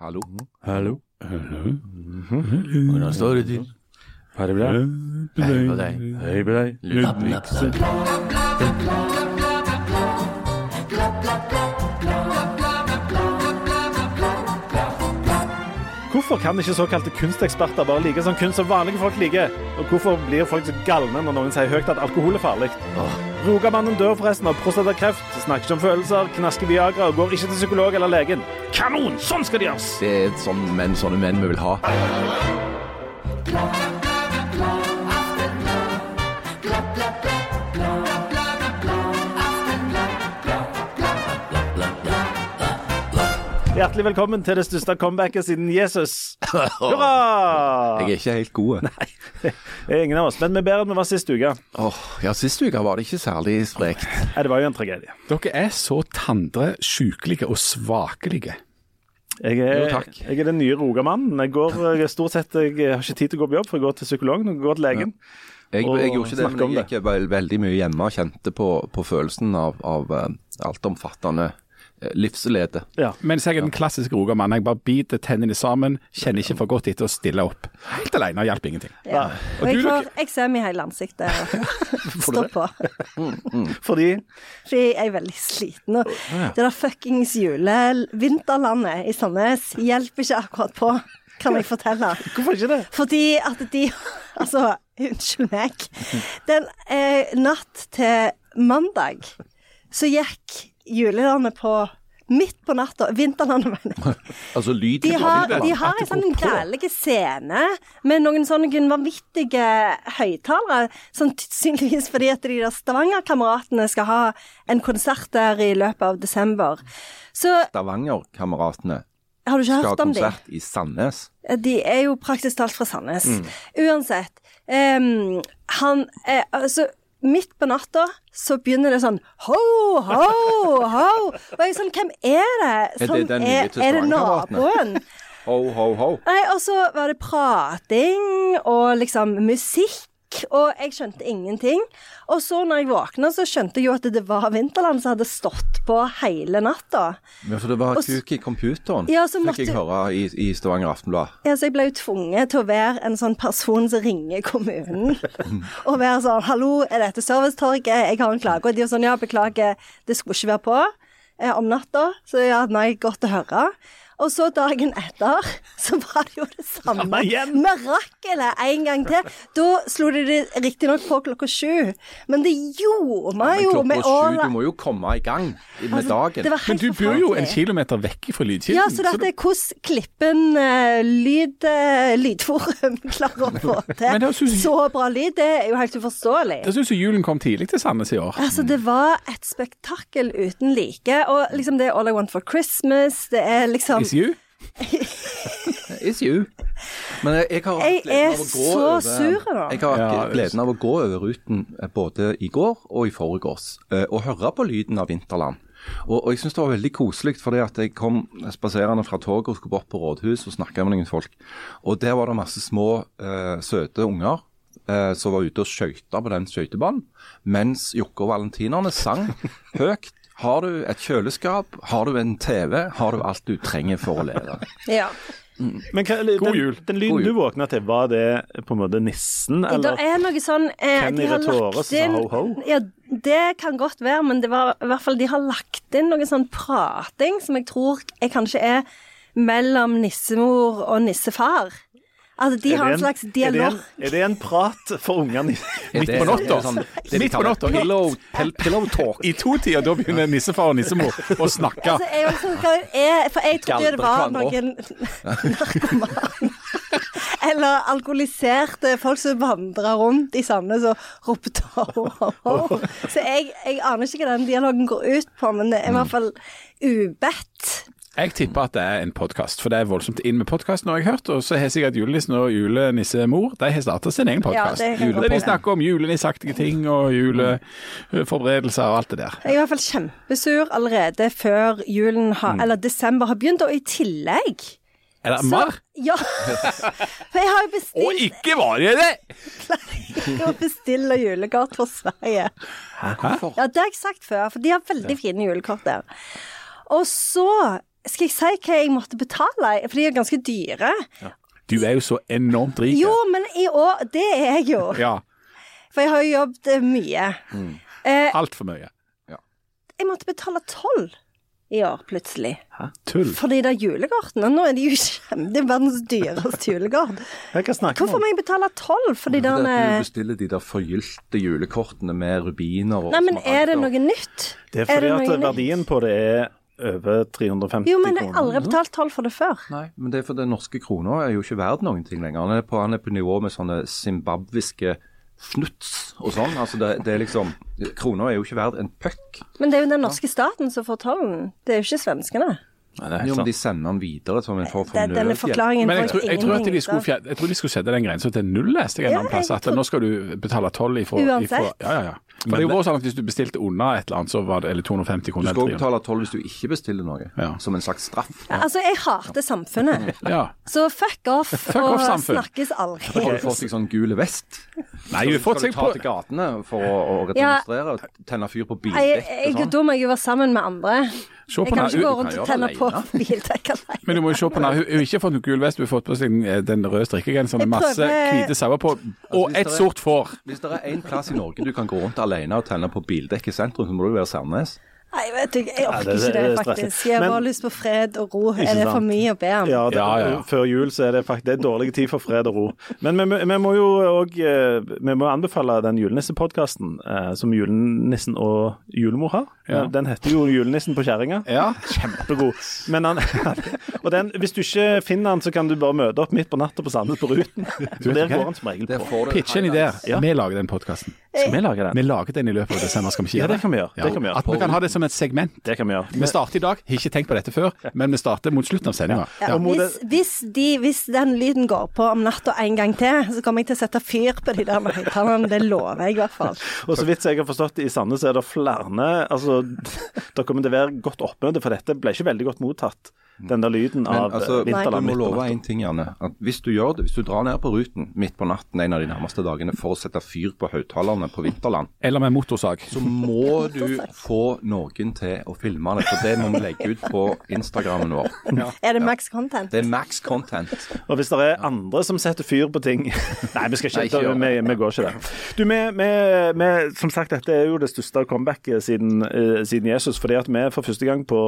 Hallo. Hallo. Hvordan står det til? Ha det bra. Hei på deg. Hei på deg. Ludvigsen. Hvorfor kan ikke såkalte kunsteksperter bare like som kunst som vanlige folk liker? Og hvorfor blir folk så galne når noen sier høyt at alkohol er farlig? Rogamannen dør forresten av prostatakreft, snakker ikke om følelser, knasker Viagra og går ikke til psykolog eller legen. Kanon! Sånn skal det gjøres! Det er sånn menn, sånne menn vi vil ha. Hjertelig velkommen til det største comebacket siden Jesus. Hurra! Jeg er ikke helt god. Det er ingen av oss, men vi er bedre enn vi var sist uke. Åh, ja, Sist uke var det ikke særlig sprekt. Nei, det var jo en tragedie. Dere er så tandre, sykelige og svakelige. Jeg er, Jo, takk. jeg er den nye rogamannen. Jeg går jeg, stort sett Jeg har ikke tid til å gå på jobb, for jeg går til psykologen og går til legen. Jeg, Og jeg gjorde ikke det, men jeg gikk veldig mye hjemme og kjente på, på følelsen av, av eh, altomfattende eh, livslede. Ja. Mens jeg er den klassiske rogamann. Jeg bare biter tennene sammen, kjenner ikke for godt etter å stille opp. Helt alene, hjelper ingenting. Ja. Og Og jeg du, får eksem i hele ansiktet. Stå på. Fordi Fordi jeg er veldig sliten. Og det der fuckings julevinterlandet i Sandnes hjelper ikke akkurat på, kan jeg fortelle. Hvorfor ikke det? Fordi at de Altså, unnskyld meg. Den eh, natt til mandag så gikk julelandet på Midt på natta. Vinterlandet, mener jeg. Altså lyd De har, de har en sånn grælig scene med noen sånne vanvittige høyttalere. Sannsynligvis fordi at de der Stavanger-kameratene skal ha en konsert der i løpet av desember. Stavanger-kameratene har du ikke skal ha hørt om de? konsert i Sandnes. De er jo praktisk talt fra Sandnes. Uansett. Um, han er, Altså, midt på natta så begynner det sånn ho, ho, ho. Og jeg er sånn, hvem er det? Er Som det er, er det naboen? Ho, ho, ho. Nei, og så var det prating og liksom musikk, og jeg skjønte ingenting. Og så når jeg våkna, så skjønte jeg jo at det var Vinterland som hadde stått på hele natta. Ja, for det var Og kuk i computeren, Ja, så fikk måtte- jeg høre i, i Stavanger Aftenblad. Ja, så jeg ble jo tvunget til å være en sånn person som ringer kommunen. og være sånn 'Hallo, er dette Servicetorget? Jeg har en klage.' Og de er sånn 'Ja, beklager, det skulle ikke være på eh, om natta.' Så ja, nei, godt å høre. Og så dagen etter så var det jo det samme mirakelet en gang til. Da slo de det riktignok på klokka sju, men det gjorde meg Men jo med sju, du må jo komme i gang med Altså, dagen. det var Men du bor jo en kilometer vekk fra lydkilden. Ja, så dette er hvordan Klippen uh, lyd, uh, Lydforum klarer å få til synes, så bra lyd. Det er jo helt uforståelig. Jeg syns julen kom tidlig til Sandnes i år. Altså, det var et spektakel uten like. Og liksom det er All I Want for Christmas, det er liksom Is you? It's you. Men jeg, jeg har hatt gleden av å gå over- sur. Jeg har hatt Ja, gleden av å gå over ruten eh, både i går og i forgårs, eh, og høre på lyden av Vinterland. Og, og jeg syns det var veldig koselig, fordi at jeg kom spaserende fra toget og skulle bort på rådhus og snakke med noen folk. Og der var det masse små, uh, søte unger eh, som var ute og skøyta på den skøytebanen, mens Jokke og valentinerne sang høyt. Har du et kjøleskap, har du en TV, har du alt du trenger for å leve. Ja. Men hva, God jul. den lyden jul. du våkna til, var det på en måte nissen, Det er noe sånn eh, Kenny de har Retore lagt som sa inn- ho, ho? Ja, det kan godt være, men det var i hvert fall de har lagt inn noe sånn prating som jeg tror jeg kanskje er mellom nissemor og nissefar. Altså, de har en, en slags er det en, dialog. er det en prat for ungene? Midt på natta. Sånn, Midt på natta. Pillow, pillow talk. I totida, da begynner nissefar og nissemor å snakke. Altså, jeg, var jeg, for jeg trodde jo det var noen narkomane. Eller alkoholiserte folk som vandra rundt i Sandnes og ropte ho, ho, ho. Så jeg, jeg aner ikke hva den dialogen går ut på, men det er i hvert fall ubedt. Jeg tipper at det er en podkast, for det er voldsomt inn med podkasten, har jeg hørt. Og så har sikkert julenissen og julenissemor de har starta sin egen podkast. Ja, de snakker om julenisseaktige ting og juleforberedelser og alt det der. Jeg er i hvert fall kjempesur allerede før julen har, eller desember har begynt, og i tillegg Er det marr? Ja. For jeg har jo Og bestilt ikke var det det! Jeg har bestilt julekort for Sverige. Hæ? Hvorfor? Ja, det har jeg sagt før, for de har veldig fine julekort der. Og så Skal jeg si hva jeg måtte betale? For de er ganske dyre. Du er jo så enormt rik. Jo, men i år Det er jeg jo. Ja, For jeg har jo jobbet mye. mye. Eh, altfor mye. Ja. jeg måtte betale tolv i år, plutselig. Hæ? Tull. For de der julekortene. Nå er de jo kjempe... Det er verdens dyreste julekort. Jeg kan snakke Hvorfor må jeg betale tolv for de Fordi der du bestiller de der forgylte julekortene med rubiner og Nei, men er det noe nytt? Det er fordi det at verdien nytt? på det er over 350 kroner. Jo, men jeg har aldri betalt tolv for det før. Nei, men det er for den norske krona er jo ikke verdt noen ting lenger. Han er på, han er på nivå med sånne zimbabwiske fnuts og sånn. Altså det, det er liksom Krona er jo ikke verdt en puck. Men det er jo den norske staten som får tollen. Det er jo ikke svenskene. Nei, det er Jo, men de sender den videre som en form for nødhjelp. Men jeg tror, jeg, tror at de skulle, jeg tror de skulle sette den grensa til null, leste jeg en Ja, annen plass. At tror- nå skal du betale toll ifra, Uansett. ifra Ja, ja, ja. For det er jo sånn at hvis du bestilte under et eller annet, så var det eller 250 Du skal også betale toll hvis du ikke bestiller noe, Ja. som en slags straff. Ja, altså, jeg hater samfunnet. Ja. Så fuck off, Fuck og off, samfunn. snakkes Har du fått deg sånn gule vest? Nei, du Skal du ta på til gatene for å, å demonstrere og tenne fyr på bildekk og jo sånn? dum, jeg var sammen med andre. Jeg kan ikke gå rundt og tenne på bildekk alene. Men du må jo se på henne. Hun har ikke fått noen gul vest, hun har fått på seg eh, den røde strikkegenseren med masse hvite sauer på, og altså, et sort får. Hvis det er én plass i Norge du kan gå rundt alene og tenne på bildekk i sentrum, så må du være Sandnes. Nei, vet du, jeg orker det ikke det, faktisk. Jeg har bare lyst på fred og ro. Er det for mye å be om? Ja, det, Ja, ja, ja. Før jul så er det faktisk det er dårlig tid for fred og ro. Men vi, vi må jo òg anbefale den julenissepodkasten eh, som julenissen og julemor har. Ja. Den heter jo 'Julenissen på kjerringa'. Ja. Kjempegod. Men han, og den, hvis du ikke finner den, så kan du bare møte opp midt på natta på Sandnes på Ruten. For der går han som regel på. Pitch en idé. Ja. Vi lager den podkasten. Skal vi lage den? Vi lager den i løpet av desember, skal vi ikke gjøre det kan vi gjøre. Det kan vi gjøre. At vi kan ha det som et segment. Det kan vi gjøre. Vi starter i dag, har ikke tenkt på dette før, men vi starter mot slutten av sendinga. Ja, hvis, hvis, de, hvis den lyden går på om natta en gang til, så kommer jeg til å sette fyr på de der høyttalerne. Det lover jeg i hvert fall. Og så vidt jeg har forstått det, i Sandnes er det flere altså, Det dere må være godt oppmøte, for dette ble ikke veldig godt mottatt. Den der lyden Men av altså, eh, du Vinterland må midt på love en én ting, Janne. At hvis du gjør det, hvis du drar ned på Ruten midt på natten en av de nærmeste dagene for å sette fyr på høyttalerne på Vinterland, Eller med motorsag. så må du få noen til å filme det. For det må vi legge ut på Instagrammen vår. Er det max content? Det er max content. Og hvis det er andre som setter fyr på ting Nei, vi skal ikke, Nei, ikke gjør vi, vi går ikke der. Du, vi, vi, vi, som sagt, dette er jo det største comebacket siden, uh, siden Jesus. fordi at vi for første gang på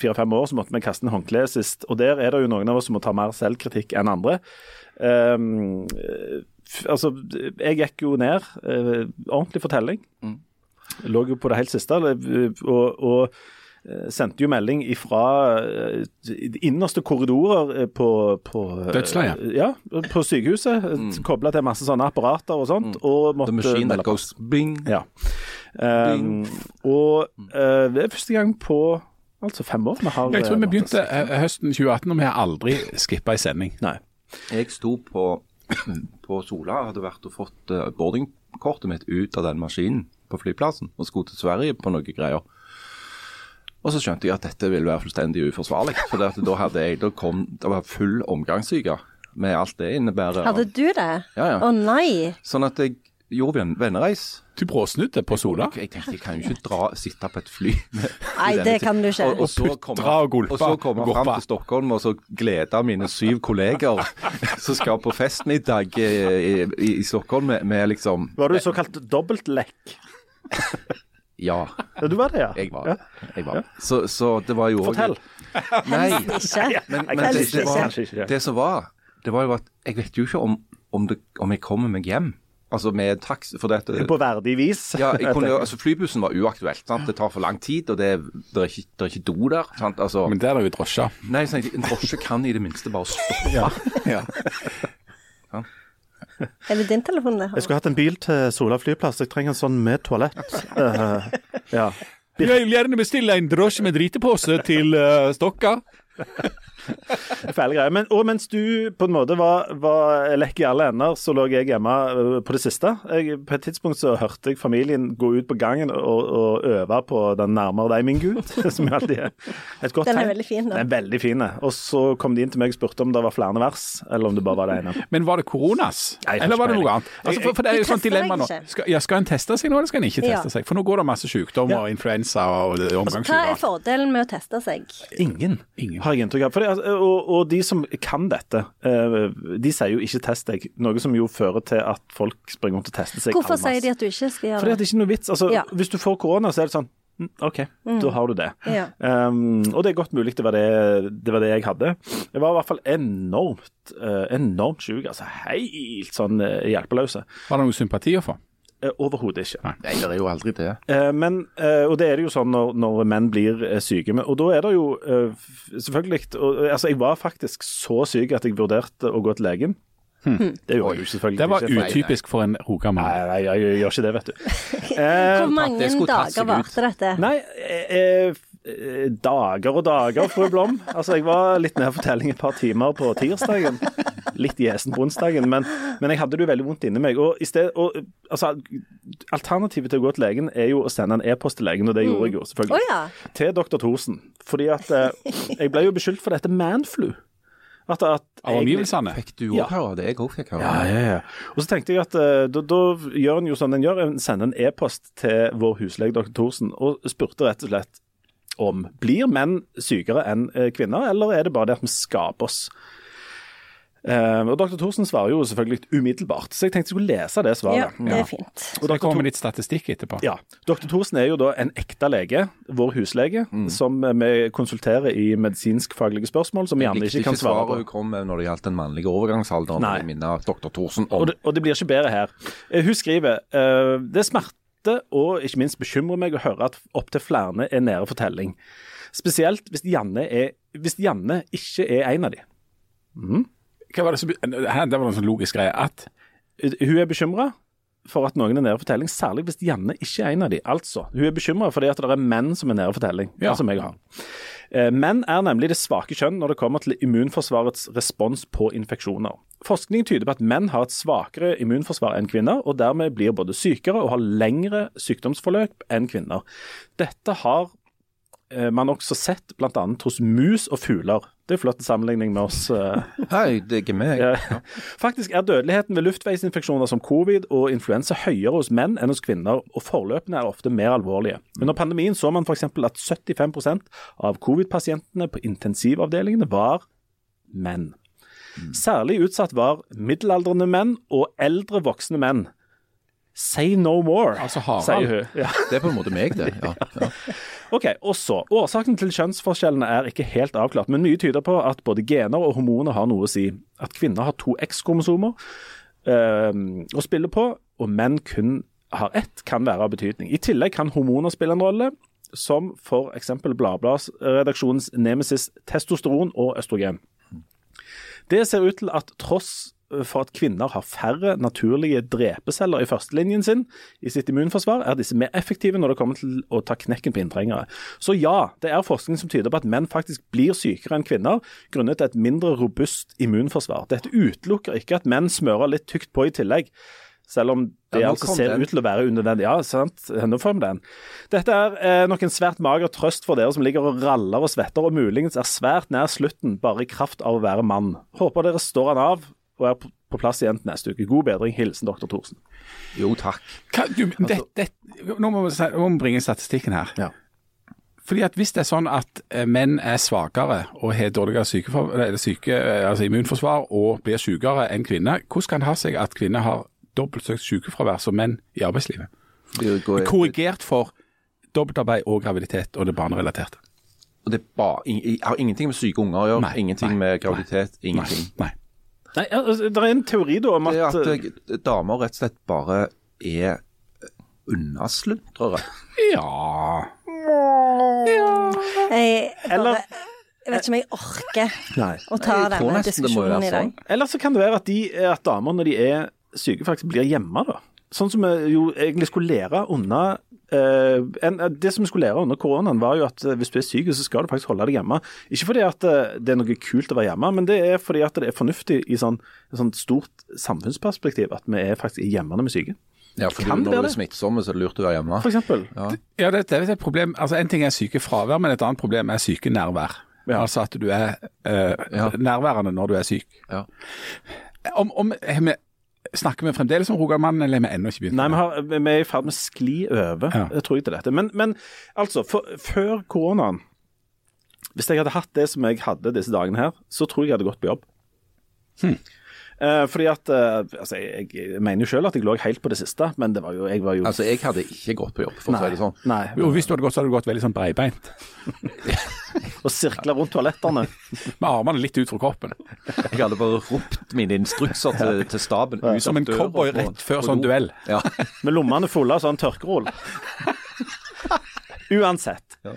fire-fem år så måtte vi kaste en håndkle sist. Og der er det jo noen av oss som må ta mer selvkritikk enn andre. Um, altså, jeg gikk jo ned. Uh, ordentlig fortelling. Lå jo på det helt siste. og, og eh, sendte jo melding ifra eh, innerste korridorer på, på Dødsleiet? Ja, på sykehuset. Mm. Kobla til masse sånne apparater og sånt. Og måtte The machine that goes bing. ja. Um, og uh, det er første gang på altså fem år vi har Jeg tror vi eh, begynte eh, høsten 2018, og vi har aldri skippa en sending. Nei. Jeg sto på, på Sola, hadde vært og fått eh, boardingkortet mitt ut av den maskinen på flyplassen og skulle til Sverige på noe greier. Og så skjønte jeg at dette ville være fullstendig uforsvarlig. For det at da hadde jeg, da kom, det var full omgangssyke med alt det innebærer. Hadde du det? Ja, ja. Å nei. Sånn at jeg gjorde vi en vennereis. Til bråsnudde på Sola. Jeg tenkte jeg kan jo ikke dra, sitte på et fly. med- Nei, det kan du ikke. Og, og så komme, dra og gulpa. og så komme Gulpa. fram til Stockholm og så glede mine syv kolleger som skal på festmiddag i, i, i Stockholm med, med liksom Var du såkalt dobbeltlekk? Ja, Ja, du var det, ja. jeg var Ja. Jeg var. Så, så det var jo også- Fortell. Nei, men, men det, det, var, det som var, det var jo at jeg vet jo ikke om, om, det, om jeg kommer meg hjem. Altså med taxi, for dette På verdig vis. ja, jeg kunne, altså Flybussen var uaktuelt. sant? Det tar for lang tid, og det, det, er, ikke, det er ikke do der. sant? Altså, Men der er det jo drosja. nei, så En drosje kan i det minste bare stoppe. Ja. Er det din telefon det? Jeg skulle hatt en bil til Sola flyplass. Jeg trenger en sånn med toalett. Uh, ja. Jeg vil gjerne bestille en drosje med dritepose til uh, Stokka. Fæle greier. Men, og mens du på en måte var, var lekk i alle ender, så lå jeg hjemme øh, på det siste. Jeg, på et tidspunkt så hørte jeg familien gå ut på gangen og, og øve på 'Den nærmere deg, min Gud', som jo alltid er et godt Den er veldig fin, da. Den er veldig fin. Og så kom de inn til meg og spurte om det var flere vers, eller om det bare var det ene. Men var det koronas? Nei, Eller var det noe annet? Altså, for, for det er jo sånt dilemma nå. Skal, ja, skal en teste seg nå, eller skal en ikke teste Ja. seg? For nå går det masse sykdommer, Ja. influensa og det- Hva er fordelen med å teste seg? Ingen, Ingen. har jeg inntrykk av. For det, altså, og, og de som kan dette, eh, de sier jo ikke 'test deg', noe som jo fører til at folk springer rundt og tester seg. Hvorfor sier de at du ikke skal Fordi gjøre at det? er ikke er noe vits. Altså, Ja. Hvis du får korona, så er det sånn mm, OK, da har du det. Ja. Um, og det er godt mulig det var det, det var det jeg hadde. Jeg var i hvert fall enormt uh, enormt sjuk, Altså helt sånn uh, hjelpeløse. Var det noe sympati å få? Eh, Overhodet ikke. Nei, det er jo aldri det. Eh, men, eh, og det er det jo sånn når, når menn blir syke. Og da er det jo selvfølgelig og, Altså, jeg var faktisk så syk at jeg vurderte å gå til legen. Det gjorde jeg jo selvfølgelig Det var ikke. utypisk for en rogamann. Nei, nei, jeg, jeg gjør ikke det, vet du. Hvor Eh, mange det skulle tatt dager varte dette? nei, jeg eh, dager og dager, fru Blom. Altså, jeg var litt nede for telling et par timer på tirsdagen. Litt gjesen på onsdagen, men, men jeg hadde det jo veldig vondt inni meg. Og, i sted, og altså, Alternativet til å gå til legen er jo å sende en e-post til legen, og det gjorde jeg jo selvfølgelig. selvfølgelig. ja. Til dr. Thorsen. Fordi at eh, jeg ble jo beskyldt for dette manflu. At, at Av omgivelsene. Fikk du òg Ja. høre det? Jeg òg fikk høre Ja, ja, ja. Og så tenkte jeg at uh, da, da gjør en jo sånn en gjør, en sender en e-post til vår huslege dr. Thorsen og spurte rett og slett om blir menn sykere enn eh, kvinner, eller er det bare det at vi skaper oss? Uh, og Dr. Thorsen svarer jo selvfølgelig umiddelbart, så jeg tenkte jeg skulle lese det svaret. ja, det er fint. Og Det kommer litt statistikk etterpå. ja, Dr. Thorsen er jo da en ekte lege, vår huslege, Mm. som vi konsulterer i medisinskfaglige spørsmål som vi gjerne ikke kan svare på. svaret hun kom med når det gjaldt den mannlige overgangsalderen. Nei. Jeg minner dr. Thorsen om. Og det, og det blir ikke bedre her. Eh, Hun skriver uh, det smerter og ikke minst bekymrer meg å høre at opptil flere er nære for telling. Spesielt hvis Janne, er, hvis Janne ikke er en av de. Hva var det som Det var en sånn logisk greie. At Hun er bekymra for at noen er nære for telling, særlig hvis Janne ikke er en av de. Altså, hun er bekymra fordi at det er menn som er nære for telling, Ja. som jeg har. Menn er nemlig det svake kjønn når det kommer til immunforsvarets respons på infeksjoner. Forskning tyder på at menn har et svakere immunforsvar enn kvinner, og dermed blir både sykere og har lengre sykdomsforløp enn kvinner. Dette har eh, man også sett bl.a. hos mus og fugler. Det er flott sammenligning med oss. eh, Hei, det er ikke meg. Faktisk er dødeligheten ved luftveisinfeksjoner som covid og influensa høyere hos menn enn hos kvinner, og forløpene er ofte mer alvorlige. Under pandemien så man f.eks. at 75% av covid-pasientene på intensivavdelingene var menn. Særlig utsatt var middelaldrende menn og eldre voksne menn. Say no more, Altså sier hun. Ja. Det er på en måte meg, det. Ja, ja. Ok, og så, Årsaken til kjønnsforskjellene er ikke helt avklart, men mye tyder på at både gener og hormoner har noe å si. At kvinner har to X-kromosomer øh, å spille på, og menn kun har ett, kan være av betydning. I tillegg kan hormoner spille en rolle, som f.eks. Bladblads-redaksjonens nemesis testosteron og østrogen. Det ser ut til at tross for at kvinner har færre naturlige drepeceller i førstelinjen sin i sitt immunforsvar, er disse mer effektive når det kommer til å ta knekken på inntrengere. Så ja, det er forskning som tyder på at menn faktisk blir sykere enn kvinner grunnet et mindre robust immunforsvar. Dette utelukker ikke at menn smører litt tykt på i tillegg. Selv om det Ja, altså ser den. ut til å være unødvendig. Ja, sant. Nå får vi den. Dette er eh, nok en svært mager trøst for dere som ligger og raller og svetter, og muligens er svært nær slutten bare i kraft av å være mann. Håper dere står han av og er på plass igjen til neste uke. God bedring. Hilsen dr. Thorsen. Jo, takk. hva, du, det, det, Nå må vi, må vi bringe statistikken her. Ja. Fordi at Hvis det er sånn at eh, menn er svakere og har dårligere syke, eh, altså immunforsvar og blir sykere enn kvinner, hvordan kan det ha seg at kvinner har dobbelt så høyt sykefravær som menn i arbeidslivet? Korrigert for dobbeltarbeid og graviditet og det barnerelaterte. Og det er bare, i- i- har ingenting med syke unger å gjøre. Ingenting nei, med graviditet. Ingenting. Nei. Nei, altså, Det er en teori da om Det at, er at eh, damer rett og slett bare er unnasluntrere. Ja Jeg, Eller- jeg vet ikke om jeg orker Nei. å ta Jeg denne det diskusjonen i dag. sånn. Eller så kan det være at, de, at damer når de er syke, faktisk blir hjemme. da. Sånn som vi jo egentlig skulle lære under Uh, en, Det som vi skulle lære under koronaen, var jo at eh, hvis du er syk, så skal du faktisk holde deg hjemme. Ikke fordi at eh, det er noe kult å være hjemme, men det er fordi at det er fornuftig i sånn, et sånt stort samfunnsperspektiv at vi er faktisk hjemme når vi er syke. Ja, for Kan du, når du er smittsom, så er det lurt å være hjemme. For eksempel. Ja, det, det er et problem. Altså, En ting er sykefravær, men et annet problem er sykenærvær. Ja. Altså at du er uh, Ja. nærværende når du er syk. Ja. Om, om, snakker vi fremdeles om Rogalandmannen, eller er vi ennå ikke begynt? Nei, vi, har, vi er i ferd med å skli over, Ja. tror jeg, til dette. Men, men altså, for, før koronaen Hvis jeg hadde hatt det som jeg hadde disse dagene her, så tror jeg jeg hadde gått på jobb. Eh, fordi at eh, Altså, jeg, jeg mener jo selv at jeg lå helt på det siste, men det var jo Jeg var jo Altså, jeg hadde ikke gått på jobb, for å si det sånn. Nei. Jo, hvis du hadde gått, så hadde du gått veldig sånn breibeint. Og sirkla rundt toalettene. Med armene litt ut fra kroppen. Jeg hadde bare ropt mine instrukser til, til staben. ut Som en cowboy rett før sånn duell. Ja. Med lommene fulle av sånn tørkerull. Uansett. Eh,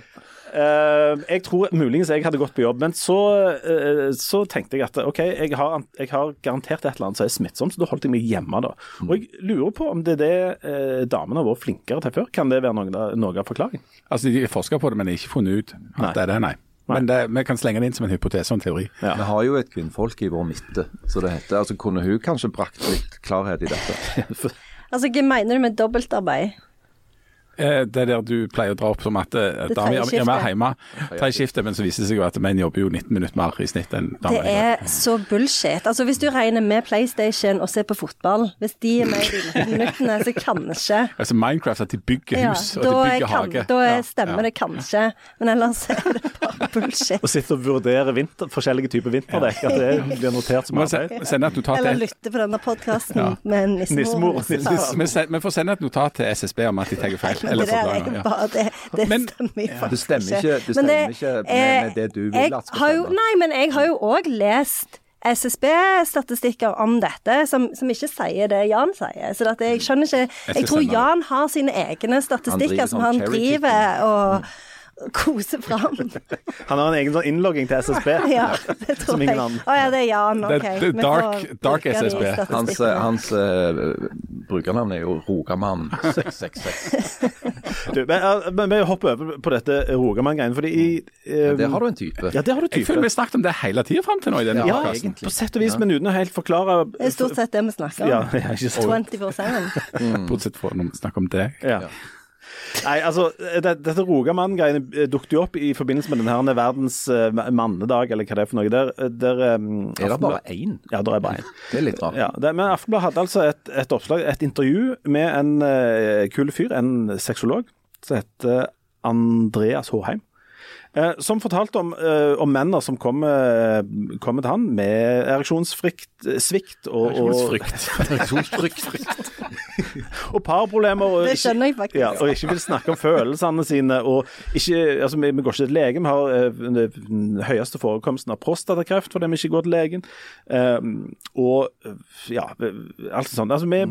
jeg tror muligens jeg hadde gått på jobb, men så, eh, så tenkte jeg at OK, jeg har, jeg har garantert et eller annet som er smittsomt, så da holdt jeg meg hjemme da. Og jeg lurer på om det er det eh, damene har vært flinkere til før. Kan det være noe, noe av forklaringen? Altså, De forsker på det, men de har ikke funnet ut at Nei. det er det, nei. Men det, vi kan slenge det inn som en hypotese og en teori. Ja. Vi har jo et kvinnfolk i vår midte, så det heter. Altså, kunne hun kanskje brakt litt klarhet i dette? Altså, hva mener du med dobbeltarbeid? Eh, Det er der du pleier å dra opp som at eh, damer er mer hjemme. tar skiftet, men så viser det seg jo at menn jobber jo 19 minutter mer i snitt enn Det er så bullshit. Altså, hvis du regner med PlayStation og ser på fotball, hvis de er med i de minuttene, så kanskje Altså Minecraft, at de bygger ja, hus og de er bygger kan, hage. da stemmer Ja. det kanskje, men ellers er det bare bullshit. Å sitte og vurdere vinter, forskjellige typer vinterdekk, at det blir notert som arbeid. et notat Eller lytte på denne podkasten Ja. med nissemor. Vi får sende et notat til SSB om at de tar feil. Eller Det, er. Ja. det, det Men- stemmer jo faktisk Det stemmer ikke, det stemmer det, ikke med, med det du vil at skal stemme. Nei, men jeg har jo òg lest SSB-statistikker om dette, som, som ikke sier det Jan sier. Så at jeg skjønner ikke Jeg tror. Jan har sine egne statistikker som sånn han driver og koser fram. Han har en egen sånn innlogging til SSB. Ja, det tror jeg. Å oh, ja, det er Jan. OK. det det dark- dark SSB. Hans, hans uh, brukernavn er jo Rogamann 666. Du, men, men vi hopper over på dette Rogamann-greiene, fordi i eh, Der har du en type. Ja, det har du Jeg føler vi har snakket om det hele tida fram til nå i denne Ja, podcasten. på sett og vis, men uten å helt forklare Det er stort sett det vi snakker om. ja, ikke sant. 24-7. Bortsett fra når vi snakker om det. Ja. Nei, altså, det, Dette Rogamann-greiene eh, dukket jo opp i forbindelse med denne verdens uh, mannedag, eller hva det er for noe. Der, der, um, Er det bare én? Ja, det er bare én. Det er litt rart. Ja, det, men Aftenbladet hadde altså et, et oppslag, et intervju med en uh, kul fyr, en sexolog, som heter Andreas Håheim. eh, som fortalte om, uh, om mennene som kommer kom til han med ereksjonsfrykt, svikt og, og, Ereksjonsfrykt. og parproblemer. Og Det skjønner jeg faktisk. Ja, og ikke vil snakke om følelsene sine. og ikke, altså Vi, vi går ikke til legen. Vi har eh, den høyeste forekomsten av prostatakreft fordi vi ikke går til legen. Um, og ja, alt sånt. Altså, vi,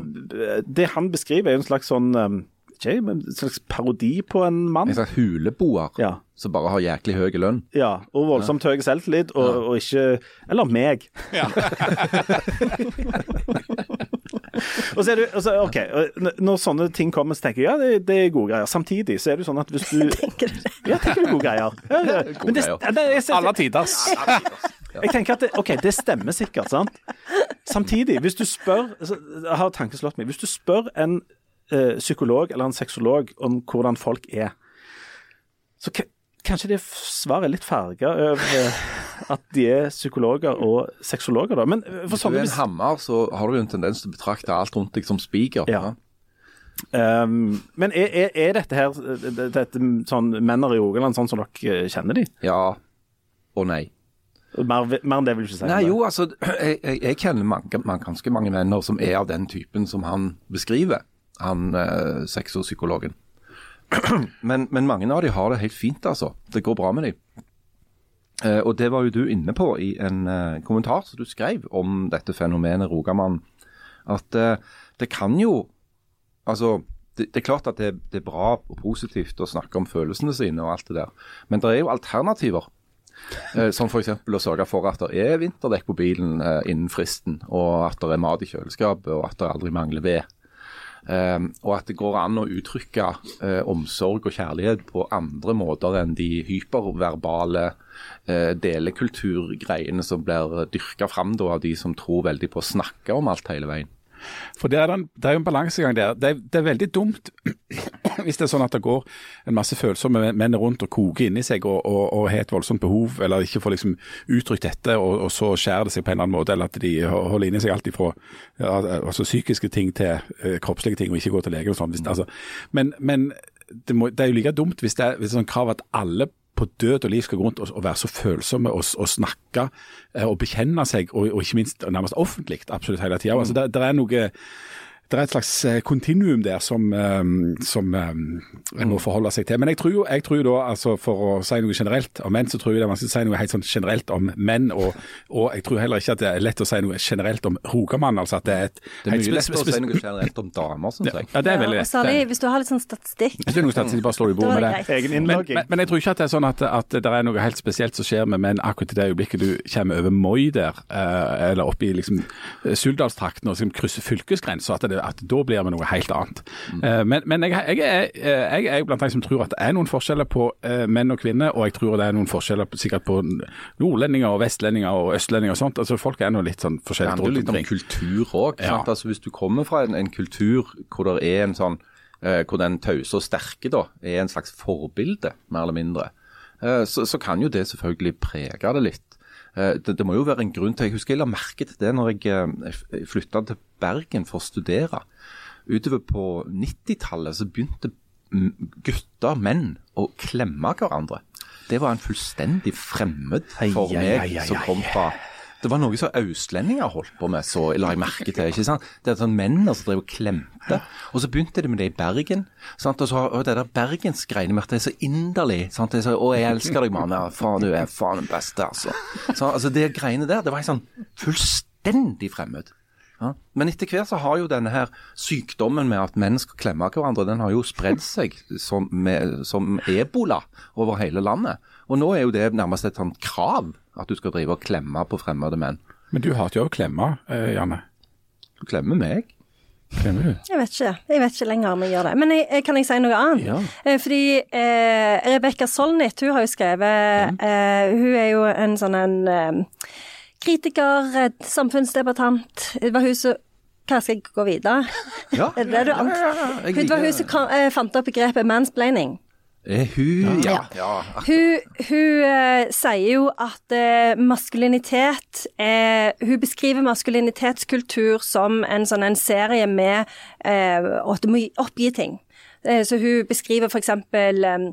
det han beskriver, er jo en slags sånn um, ikke, men en slags parodi på en mann. En slags huleboer Ja. som bare har jæklig høy lønn. Ja, og voldsomt høy selvtillit, og, og ikke Eller meg. og så er du, altså, ok, Når sånne ting kommer, så tenker jeg ja, det, det er gode greier. Samtidig så er det sånn at hvis du Tenker du det? Ja, tenker du gode greier. Ja, ja. Men det, greier. ja, det, jeg, jeg, Alle tiders. jeg tenker at det, ok, det stemmer sikkert, sant. Samtidig, hvis du spør jeg Har tanken slått meg. Hvis du spør en ø, psykolog eller en sexolog om hvordan folk er, så kanskje det svaret er litt farga over eh, at de er psykologer og sexologer, da. Men for sånne Hvis du er en hammer, så har du jo en tendens til å betrakte alt rundt deg som spiker. Ja. Um, men er, er, er dette her dette, dette, sånn menner i Rogaland sånn som dere eh, kjenner de? ja og nei. Mer, mer enn det vil du ikke si? Nei, jo, altså, jeg, jeg, jeg kjenner mange, mange, ganske mange venner som er av den typen som han beskriver, han eh, sexopsykologen. Men, men mange av de har det helt fint, altså. Det går bra med dem. Eh, og det var jo du inne på i en eh, kommentar som du skrev om dette fenomenet Rogamann. At eh, det kan jo Altså, det, det er klart at det, det er bra og positivt å snakke om følelsene sine og alt det der, men det er jo alternativer. Eh, som f.eks. å sørge for at det er vinterdekk på bilen eh, innen fristen, og at det er mat i kjøleskapet, og at det aldri mangler ved. Eh, og at det går an å uttrykke eh, omsorg og kjærlighet på andre måter enn de hyperverbale eh, delekulturgreiene som blir dyrka fram av de som tror veldig på å snakke om alt hele veien. For det er, den, det er jo en balansegang der. Det er, det er, veldig dumt hvis det er sånn at det går en masse følsomme menn rundt og koker inni seg og, og, og, har et voldsomt behov, eller ikke får liksom uttrykt dette, og, og, så skjærer det seg på en eller annen måte, eller at de holder inni seg alt ifra ja, altså psykiske ting til uh, kroppslige ting, og ikke går til lege og sånn. Altså. Men, men det, må, det, er jo like dumt hvis det hvis det er sånn krav at alle på død og liv skal gå rundt og, og være så følsomme og, og snakke eh, og bekjenne seg, og, og, ikke minst nærmest offentlig absolutt hele tida. Altså, det, det, er noe det er et slags eh, kontinuum der som, um, som um, en må forholde seg til. Men jeg tror jo, jeg tror da, altså for å si noe generelt om menn, så tror jeg det er vanskelig å si noe helt sånn generelt om menn. Og, og, jeg tror heller ikke at det er lett å si noe generelt om Rogamann. Altså at det er et Det er mye lettere å si noe generelt om damer, syns jeg. Ja, det er veldig lett. Ja, særlig hvis du har litt sånn statistikk. Hvis du har noe statistikk, bare slår du i bordet med det. Egen Men, men, men jeg tror ikke at det er sånn at, at det er noe helt spesielt som skjer med menn akkurat i det øyeblikket du kommer over Moi der, eh, eller oppe i liksom Suldalstrakten og liksom krysser fylkesgrensa, at, det- at da blir vi noe helt annet. Eh, Men, men jeg, jeg, er- jeg er blant de som tror at det er noen forskjeller på uh, menn og kvinner, og jeg tror det er noen forskjeller på, sikkert på nordlendinger og vestlendinger og østlendinger og sånt. Altså Folk er nå litt sånn Det forskjellig handler litt om kultur òg. Ja. Altså, hvis du kommer fra en, en kultur hvor det er en sånn eh, hvor den tause og sterke da, er en slags forbilde, mer eller mindre, eh, så, så kan jo det selvfølgelig prege det litt. Eh, det, det må jo være en grunn til Jeg husker jeg la merke til det når jeg eh, flytta til Bergen for å studere. Utover på 90-tallet så begynte gutter, menn, å klemme hverandre. Det var en fullstendig fremmed for meg som kom fra det var noe som østlendinger holdt på med, så la jeg merke til. ikke sant? Det er sånn Mennene som drev og klemte. Og så begynte de med det i Bergen. sant? Og så og det der bergensgreiene med at det er så inderlig. sant? Det er så, 'Å, jeg elsker deg, mann'. Ja, faen, du er faen den beste, altså. Så, altså det greiene der, det var sånn fullstendig fremmed. Ja. Men etter hvert så har jo denne her sykdommen med at menn skal klemme hverandre, den har jo spredd seg som, med, som ebola over hele landet. Og nå er jo det nærmest et sånt krav at du skal drive og klemme på fremmede menn. Men du hater jo å klemme, eh, Janne. Du klemmer meg. Klemmer du? Jeg vet ikke. Jeg vet ikke lenger om jeg gjør det. Men jeg, jeg- kan jeg si noe annet? Ja. Eh, Fordi eh, Rebekka Solnit, hun har jo skrevet eh, Hun er jo en sånn en eh, kritiker, et samfunnsdebattant. Det var hun som Hva skal jeg gå videre? Ja, Er det det du ja, ja, ja, ja. Jeg Hun var hun som eh, fant opp begrepet mansplaining. Er hun Ja. Ja. ja. Hun, hun uh, sier jo at uh, maskulinitet uh, Hun beskriver maskulinitetskultur som en sånn en serie med eh, at du må oppgi ting. Eh, Så hun beskriver f.eks. Eh,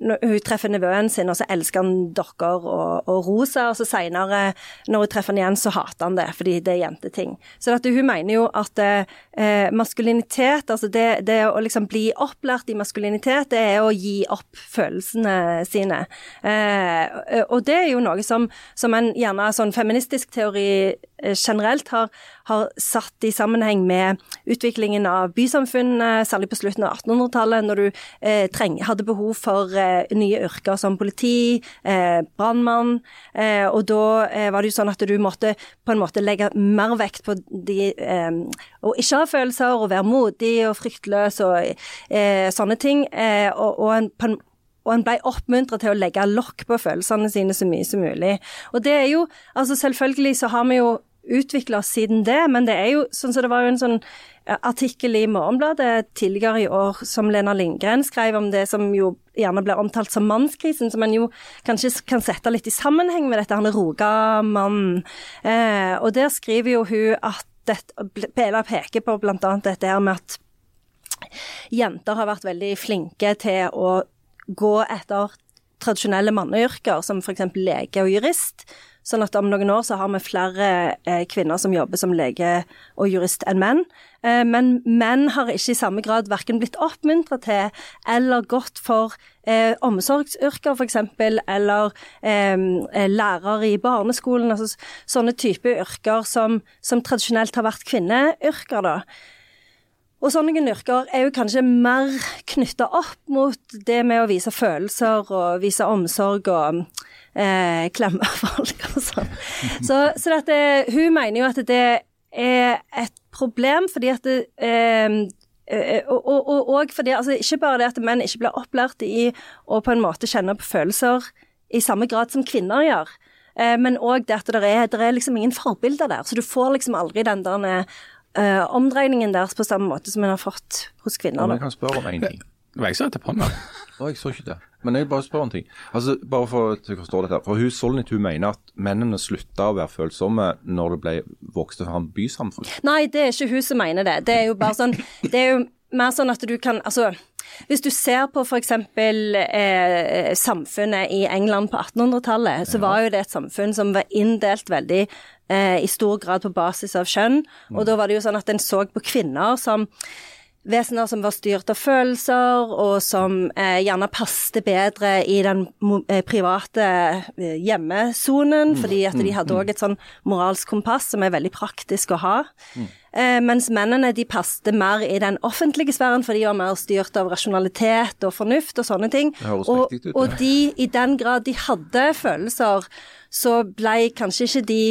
når hun treffer nevøen sin, og så elsker han dokker og, og rosa, og så seinere, når hun treffer han igjen, så hater han det, fordi det er jenteting. Så hun mener jo at eh, maskulinitet, altså det, det å liksom bli opplært i maskulinitet, det er å gi opp følelsene sine. Eh, og det er jo noe som, som en gjerne sånn feministisk teori eh, generelt har, har satt i sammenheng med utviklingen av bysamfunnet, særlig på slutten av 1800-tallet, når du eh, treng, hadde behov for eh, nye yrker som politi, eh, brannmann, eh, og da eh, var det jo sånn at du måtte på en måte legge mer vekt på de eh, å ikke ha følelser, og være modig og fryktløs og eh, sånne ting, eh, og, og en, på en og en ble oppmuntret til å legge lokk på følelsene sine så mye som mulig. Og det er jo, altså selvfølgelig så har vi jo utvikla oss siden det, men det er jo sånn som det var jo en sånn eh, artikkel i Morgenbladet tidligere i år som Lena Lindgren skrev om det som jo gjerne ble omtalt som mannskrisen, som en jo kanskje kan sette litt i sammenheng med dette han Rogamannen. Eh, og der skriver jo hun at dette, Bela peker på annet dette med at jenter har vært veldig flinke til å gå etter tradisjonelle manneyrker, som f.eks. lege og jurist. Sånn at om noen år så har vi flere eh, kvinner som jobber som lege og jurist enn menn. Eh, men menn har ikke i samme grad verken blitt oppmuntra til eller gått for eh, omsorgsyrker f.eks., eller eh, eh, lærere i barneskolen. Altså sånne type yrker som, som tradisjonelt har vært kvinneyrker, da. Og sånne yrker er jo kanskje mer knytta opp mot det med å vise følelser og vise omsorg og eh, klemme folk og sånn. Så, så dette, hun mener jo at det er et problem, fordi at det, eh, eh, og, og, og, og fordi, altså, Ikke bare det at menn ikke blir opplært i å på en måte kjenne på følelser i samme grad som kvinner gjør, eh, men òg det at det er, det er liksom ingen forbilder der. Så du får liksom aldri den der eh, omdreiningen deres på samme måte som en har fått hos kvinner. Men jeg kan spørre om én ting. Det var jeg som hadde på meg. Å, jeg så ikke det. Men jeg vil bare spør om ting. Altså, bare for at jeg forstår dette. For hun Solnit hun mener at mennene slutta å være følsomme når det ble vokste fram bysamfunn. Nei, det er ikke hun som mener det. Det er jo bare sånn Det er jo mer sånn at du kan Altså, hvis du ser på f.eks. Eh, samfunnet i England på 1800-tallet, så var jo det et samfunn som var inndelt veldig eh, i stor grad på basis av kjønn. Og da var det jo sånn at en så på kvinner som vesener som var styrt av følelser, og som eh, gjerne passte bedre i den eh, private eh, hjemmesonen, fordi at de hadde òg et sånn moralsk kompass som er veldig praktisk å ha. Eh, mens mennene de passet mer i den offentlige sfæren, for de var mer styrt av rasjonalitet og fornuft og sånne ting. Og, ut, og de, i den grad de hadde følelser, så ble kanskje ikke de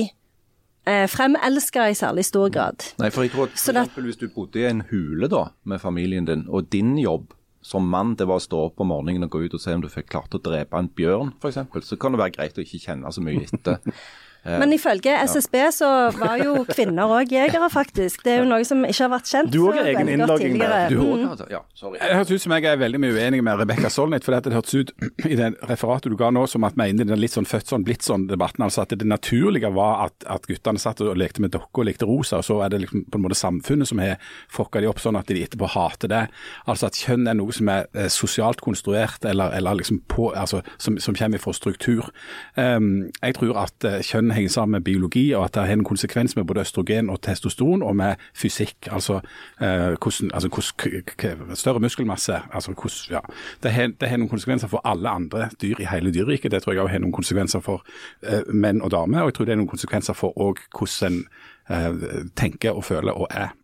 eh, fremelska i særlig stor grad. Nei, for jeg tror at for eksempel, hvis du bodde i en hule da, med familien din, og din jobb som mann det var å stå opp om morgenen og gå ut og se om du fikk klart å drepe en bjørn, f.eks., så kan det være greit å ikke kjenne så mye etter. Men ifølge SSB så var jo kvinner òg jegere, faktisk. Det er jo noe som ikke har vært kjent Du så har egen innlogging der. Du Mm. også Ja, sorry. Det høres ut som jeg er veldig mye uenig med Rebekka Solnit, for det hørtes ut i det referatet du ga nå som at vi er inne i den litt sånn født sånn, blitt sånn-debatten. altså At det naturlige var at, at guttene satt og lekte med dokker og lekte rosa, og så er det liksom på en måte samfunnet som har fucka de opp sånn at de etterpå hater det. Altså at kjønn er noe som er eh, sosialt konstruert, eller, eller liksom på, altså, som, som kommer fra struktur. Um, jeg tror at eh, kjønn henger sammen med biologi, og at det har en konsekvens med både østrogen og testosteron, og med fysikk. Altså eh, hvordan, altså, hvordan større muskelmasse. altså hvordan, ja. Det har, har noen konsekvenser for alle andre dyr i hele dyreriket. Det tror jeg også har noen konsekvenser for eh, menn og damer, og jeg tror det er noen konsekvenser for hvordan en eh, tenker og føler og er.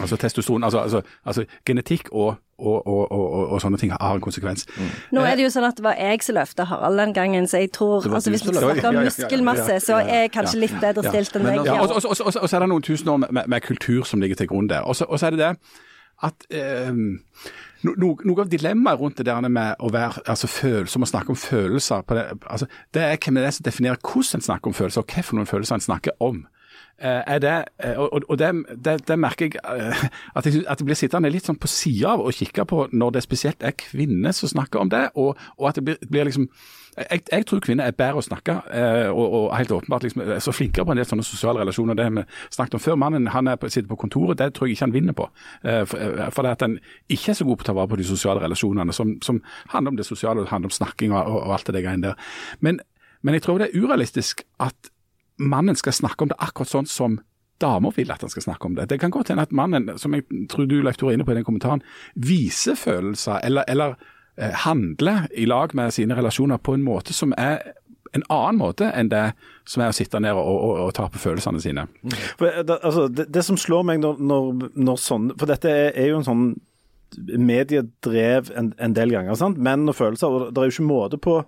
Altså testosteron, altså, altså, altså genetikk og, og, og, og, og, og sånne ting har en konsekvens. Nå er det jo sånn at det var jeg som løfta Harald den gangen, så jeg tror altså Hvis vi snakker om muskelmasse, så er jeg kanskje litt bedre stilt enn Men deg. Ja, og, så er det noen tusen år med, med, kultur som ligger til grunn der. Og så, er det det at eh, no, no, noe av dilemmaet rundt det der med å være altså følsom og snakke om følelser, på det, altså, det er hvem det er som definerer hvordan en snakker om følelser, og noen følelser en snakker om. Eh, er det, eh, og og det, det, det merker jeg eh, at, jeg at jeg blir sittende litt sånn på sida av og kikke på når det spesielt er kvinner som snakker om det, og, og at det blir, blir liksom jeg, jeg tror kvinner er bedre å snakke, og, og helt åpenbart liksom, er så flinkere på en del sånne sosiale relasjoner. Det vi snakket om før. Mannen han på, sitter på kontoret, det tror jeg ikke han vinner på. For, for det at han ikke er så god på å ta vare på de sosiale relasjonene, som, som handler om det sosiale, og handler om snakking og, og, alt det greiene der. Men, men jeg tror det er urealistisk at mannen skal snakke om det akkurat sånn som damer vil at han skal snakke om det. Det kan godt hende at mannen, som jeg tror du Leif Tore er inne på i den kommentaren, viser følelser eller, eller eh, handler i lag med sine relasjoner på en måte som er en annen måte enn det som er å sitte ned og, og, og ta på følelsene sine. For, eh, det, altså, det, det som slår meg når, når, når sånn For dette er, er jo en sånn mediedrev en, en del ganger. sant? Menn og følelser. og Det er jo ikke måte på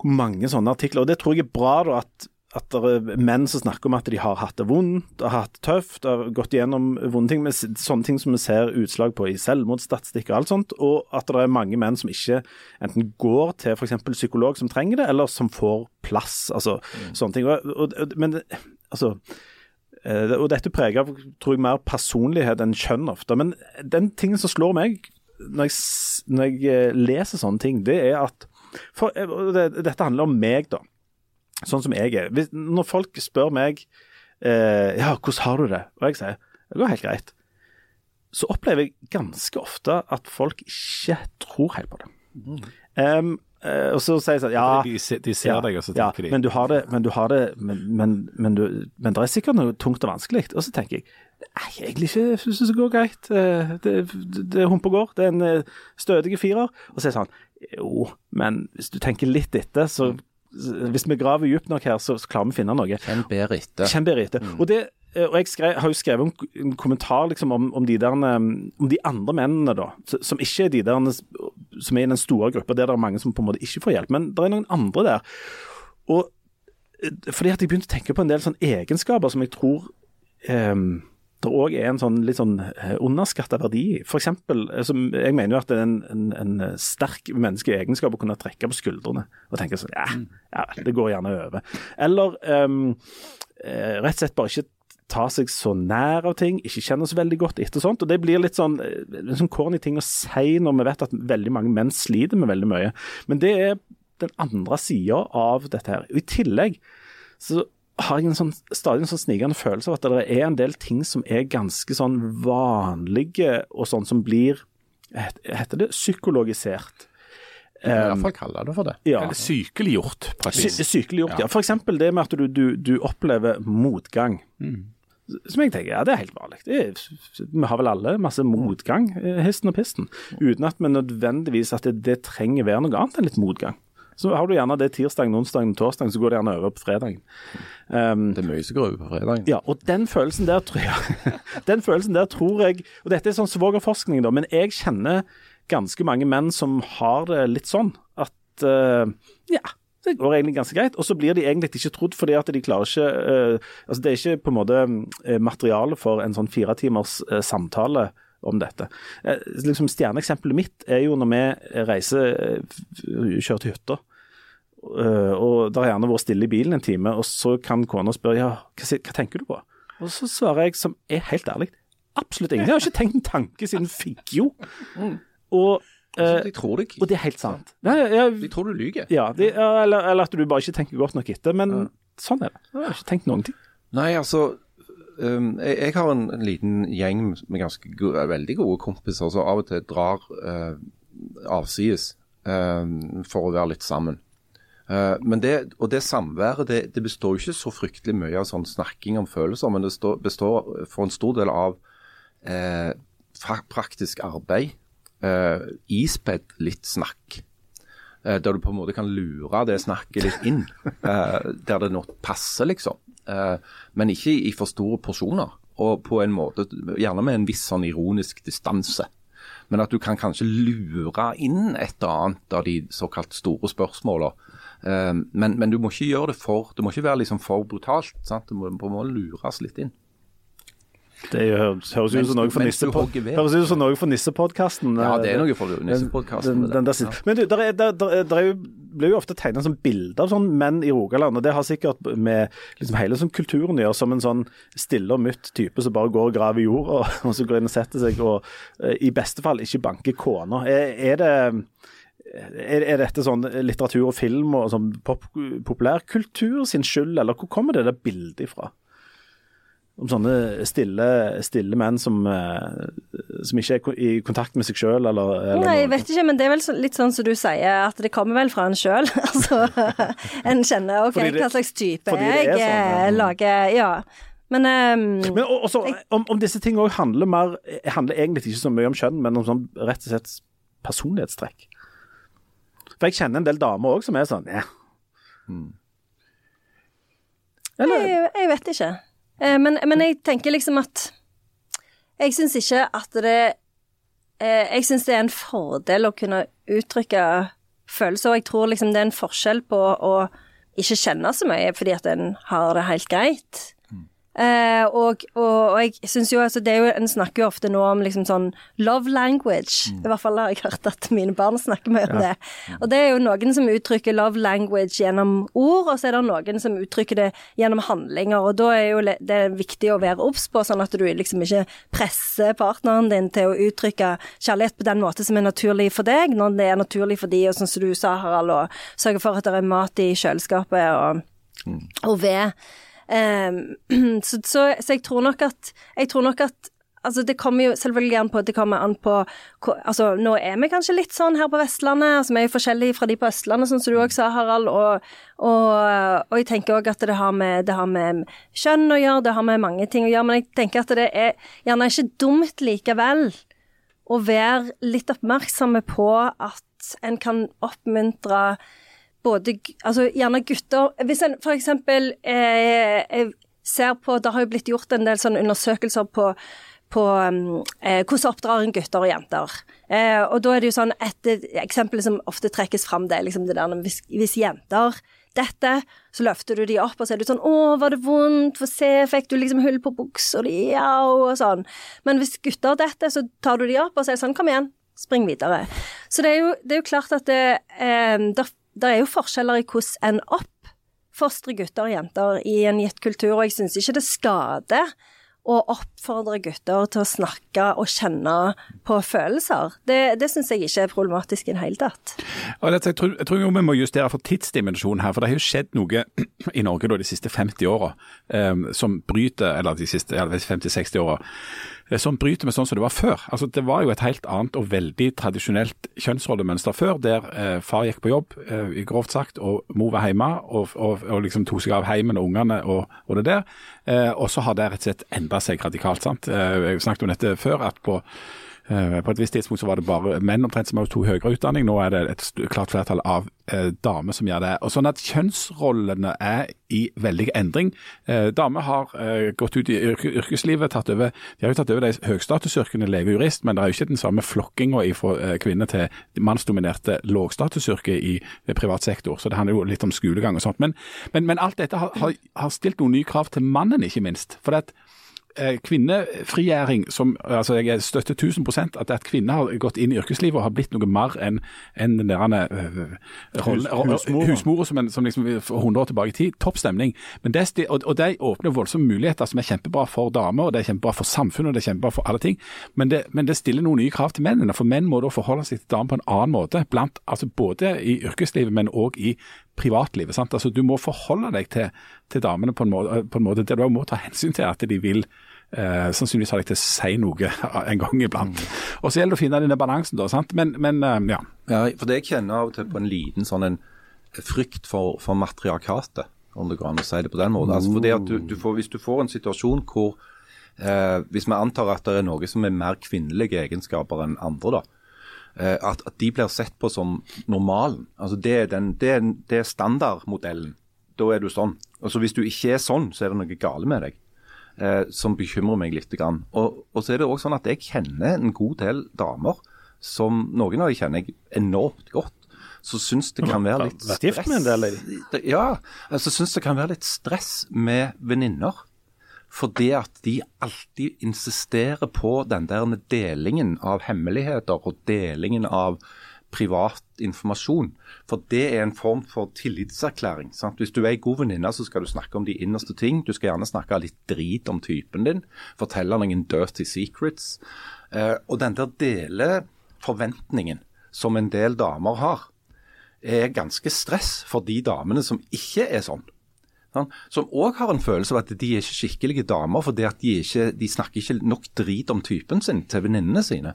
hvor mange sånne artikler. Og det tror jeg er bra, da, at, at det er menn som snakker om at de har hatt det vondt, har hatt det tøft, har gått igjennom vonde ting. Med sånne ting som vi ser utslag på i selvmordsstatistikk og alt sånt. Og at det er mange menn som ikke enten går til f.eks. psykolog som trenger det, eller som får plass. Altså sånne ting. Og, og, men altså Eh, Og dette preger tror jeg, mer personlighet enn kjønn ofte. Men den tingen som slår meg når jeg, når jeg eh, leser sånne ting, det er at for, eh, Dette handler om meg, da. Sånn som jeg er. Hvis, når folk spør meg eh, ja, hvordan har du det, og jeg sier det går helt greit, så opplever jeg ganske ofte at folk ikke tror helt på det. Mm. Um, og så sier jeg sånn ja, de, de ser deg, og så ja, tenker de Men du har det, men, du har det men, men, men, du, men det er sikkert noe tungt og vanskelig. Og så tenker jeg Nei, egentlig ikke. Jeg syns det går greit. Eh, Det, det, det humper går. Det er en eh, stødig firer. Og så er det sånn Jo, men hvis du tenker litt etter, så Hvis vi graver dypt nok her, så, så klarer vi å finne noe. Kjenn bedre etter. Kjenn bedre etter. Og, det, eh, og jeg skrev, har jo skrevet en, en kommentar liksom om, om, de der, um, om de andre mennene, da. Som ikke er de der som er i den store gruppa, der det er mange som på en måte ikke får hjelp. Men det er noen andre der. Og eh, fordi at jeg begynte å tenke på en del sånne egenskaper som jeg tror um, det òg er en sånn litt sånn eh, underskatta verdi. For eksempel, altså, jeg mener jo at det er en, en, en sterk menneskelig egenskap å kunne trekke på skuldrene og tenke sånn ja, ja det går gjerne over. Eller um, rett og slett bare ikke ta seg så nær av ting, ikke kjenne så veldig godt etter sånt. og Det blir litt sånn, sånn corny ting å si når vi vet at veldig mange menn sliter med veldig mye. Men det er den andre sida av dette her. I tillegg så har jeg en sånn, stadig en sånn snikende følelse av at det er en del ting som er ganske sånn vanlige, og sånn som blir Heter det psykologisert? Jeg i hvert fall kalle det for det. Ja. Eller sykeliggjort. Sy sykeliggjort, ja. F.eks. det med at du, du, du opplever motgang. Som jeg tenker, ja det er helt vanlig. Er, vi har vel alle masse motgang, eh, histen og pisten. Uten at vi nødvendigvis at det, det trenger være noe annet enn litt motgang. Så har du gjerne det tirsdagen, onsdagen, torsdagen, så går det gjerne over på fredagen. Um, Det er mye som går over på fredagen. ja, og den følelsen der tror jeg Den følelsen der tror jeg Og dette er sånn svogerforskning, da, men jeg kjenner ganske mange menn som har det litt sånn at uh, ja, det går egentlig ganske greit. Og så blir de egentlig ikke trodd fordi at de klarer ikke uh, Altså det er ikke på en måte eh, materiale for en sånn fire timers eh, samtale om dette. Eh, liksom Stjerneeksempelet mitt er jo når vi reiser, eh, kjører til hytta. Eh, og det har gjerne vært stille i bilen en time, og så kan kona spørre ja, hva, hva tenker du på? Og så svarer jeg som er helt ærlig, absolutt ingen. Jeg har ikke tenkt en tanke siden Figgjo. Og, eh, de tror deg. og det er helt sant. Nei, jeg, De tror du lyver. ja, ja, eller, eller at du bare ikke tenker godt nok etter. Men sånn er det. Jeg har ikke tenkt noen ting. Nei, altså um, jeg, jeg har en, en liten gjeng med ganske gode, veldig gode kompiser som av og til drar uh, avsides um, for å være litt sammen. Uh, men det, og det samværet det, det består jo ikke så fryktelig mye av sånn snakking om følelser, men det stå, består for en stor del av fra- praktisk arbeid, Uh, ispedd litt snakk. Uh, der du på en måte kan lure det snakket litt inn, Uh, der det nå passer, liksom. Eh, men ikke i for store porsjoner, og på en måte, gjerne med en viss sånn ironisk distanse. Men at du kan kanskje lure inn et eller annet av de såkalt store spørsmålene. Eh, men, men du må ikke gjøre det for Det må ikke være liksom for brutalt. sant? Det må, må lures litt inn. Det høres, ut som noe for du nissepodkasten. Ja, det er noe for nissepodkasten. Men du, der er, der, der er jo, blir jo ofte tegna som bilde av sånn menn i Rogaland, og det har sikkert med liksom hele sånn kulturen å gjøre, som en sånn stille og mutt type som bare går og graver i jorda, og, og så går inn og setter seg og eh, i beste fall ikke banker kona. Er, er det er, er dette sånn litteratur og film og sånn pop, populærkultur sin skyld, eller hvor kommer det der bildet ifra? Om sånne stille, stille menn som, eh, som ikke er i kontakt med seg sjøl, eller, eller Nei, jeg vet ikke, men det er vel litt sånn som du sier, at det kommer vel fra en sjøl. altså, en kjenner OK, det- hva slags type er jeg sånn, ja. eh, lager. Ja. Men um, Men også, om, om disse tingene òg handler mer handler egentlig ikke så mye om kjønn, men om sånn rett og slett personlighetstrekk. For jeg kjenner en del damer òg som er sånn ja. Eller jeg, jeg vet ikke. Eh, Men, men jeg tenker liksom at Jeg syns ikke at det eh, Jeg syns det er en fordel å kunne uttrykke følelser, og jeg tror liksom det er en forskjell på å ikke kjenne så mye fordi at en har det helt greit. Eh, og, og, og jeg syns jo altså det er jo En snakker jo ofte nå om liksom sånn love language. I hvert fall har jeg hørt at mine barn snakker mye om det. Og det er jo noen som uttrykker love language gjennom ord, og så er det noen som uttrykker det gjennom handlinger. Og da er jo det er viktig å være obs på, sånn at du liksom ikke presser partneren din til å uttrykke kjærlighet på den måte som er naturlig for deg, når det er naturlig for de, og sånn som du sa, Harald, og sørge for at det er mat i kjøleskapet og, og ved. Ehm, så, så, så jeg tror nok at Jeg tror nok at Altså, det kommer jo selvfølgelig an på Det kommer an på Altså, nå er vi kanskje litt sånn her på Vestlandet. Altså, vi er jo forskjellige fra de på Østlandet, sånn som du òg sa, Harald. Og, og, og jeg tenker òg at det har, med, det har med kjønn å gjøre, det har med mange ting å gjøre. Men jeg tenker at det er gjerne ikke dumt likevel å være litt oppmerksomme på at en kan oppmuntre både Altså gjerne gutter Hvis en eksempel eh, ser på Det har jo blitt gjort en del sånne undersøkelser på på um, eh, hvordan oppdrar en gutter og jenter. Eh, og da er det jo sånn Et eksempel som ofte trekkes fram, det er liksom det der hvis, hvis jenter dette, så løfter du de opp, og så er du sånn 'Å, var det vondt? Få se, fikk du liksom hull på buksa di?' Ja, og sånn. Men hvis gutter dette, så tar du de opp, og så er det sånn 'Kom igjen, spring videre'. Så det er jo, det er jo klart at det, eh, der, der er jo forskjeller i hvordan en opp oppfostrer gutter og jenter i en gitt kultur, og jeg syns ikke det skader å oppfordre gutter til å snakke og kjenne på følelser. Det, det syns jeg ikke er problematisk i det hele tatt. Jeg, tror, jeg tror vi må justere for tidsdimensjonen her, for det har jo skjedd noe i Norge da, de siste 50 åra um, som bryter Eller de siste 50-60 åra, eh, som bryter med sånn som det var før. Altså Det var jo et helt annet og veldig tradisjonelt kjønnsrollemønster før, der eh, far gikk på jobb, eh, grovt sagt, og mor var hjemme og, og, og liksom tok seg av heimen og ungene og, og det der. Eh, og så har det rett og slett endra seg radikalt. sant? Eh, jeg snakket om dette før, at på Eh, På et visst tidspunkt så var det bare menn omtrent som tok høyere utdanning. Nå er det et klart flertall av eh, damer som gjør det. Og sånn at Kjønnsrollene er i veldig endring. Eh, damer har eh, gått ut i yrkeslivet, tatt over, de har jo tatt over de høgstatusyrkene lege og jurist, men det er jo ikke den samme flokkinga fra eh, kvinner til mannsdominerte lågstatusyrker i eh, privat sektor. Så det handler jo litt om skolegang og sånt. Men, men, men alt dette har, har, har stilt noen nye krav til mannen, ikke minst. For at eh, kvinnefrigjøring som altså Jeg støtter 1000% at, at kvinner har gått inn i yrkeslivet og har blitt noe mer enn en den der øh, rollen- husmora. husmor, som, en, som liksom for 100 år tilbake i tid. Topp stemning. Men det, og, og de åpner voldsomme muligheter som er kjempebra for damer, og det er kjempebra for samfunnet og det er kjempebra for alle ting. Men det, men det stiller noen nye krav til mennene, for menn må da forholde seg til damer på en annen måte. Blant, altså Både i yrkeslivet, men òg i privatlivet. Sant? Altså Du må forholde deg til, til damene på en, måte, på en måte der du må ta hensyn til at de vil eh, sannsynligvis ha deg til å si noe en gang iblant. Og så gjelder det å finne denne balansen, da. sant? Men, men eh, ja. Ja, for det jeg kjenner av og til på en liten sånn en frykt for, for matriarkatet, om det går an å si det på den måten. Altså fordi at du, du får, Hvis du får en situasjon hvor eh, Hvis vi antar at det er noe som er mer kvinnelige egenskaper enn andre, da. Eh, at, at de blir sett på som normalen. Altså det er, den, det er, det er standardmodellen. Da er du sånn. Og så Hvis du ikke er sånn, så er det noe gale med deg. Eh, som bekymrer meg litt. Grann. Og, og så er det også sånn at jeg kjenner en god del damer som noen av de kjenner jeg enormt godt. Så syns det kan være litt stress Ja, altså syns det kan være litt stress med venninner. Fordi at de alltid insisterer på den der delingen av hemmeligheter og delingen av privat informasjon. For det er en form for tillitserklæring. Sant? Hvis du er ei god venninne, så skal du snakke om de innerste ting. Du skal gjerne snakke litt drit om typen din. Fortelle noen dirty secrets. Eh, og den der deleforventningen som en del damer har, er ganske stress for de damene som ikke er sånn. Sant? Som òg har en følelse av at de er ikke skikkelige damer, fordi at de, ikke, de snakker ikke nok drit om typen sin til venninnene sine.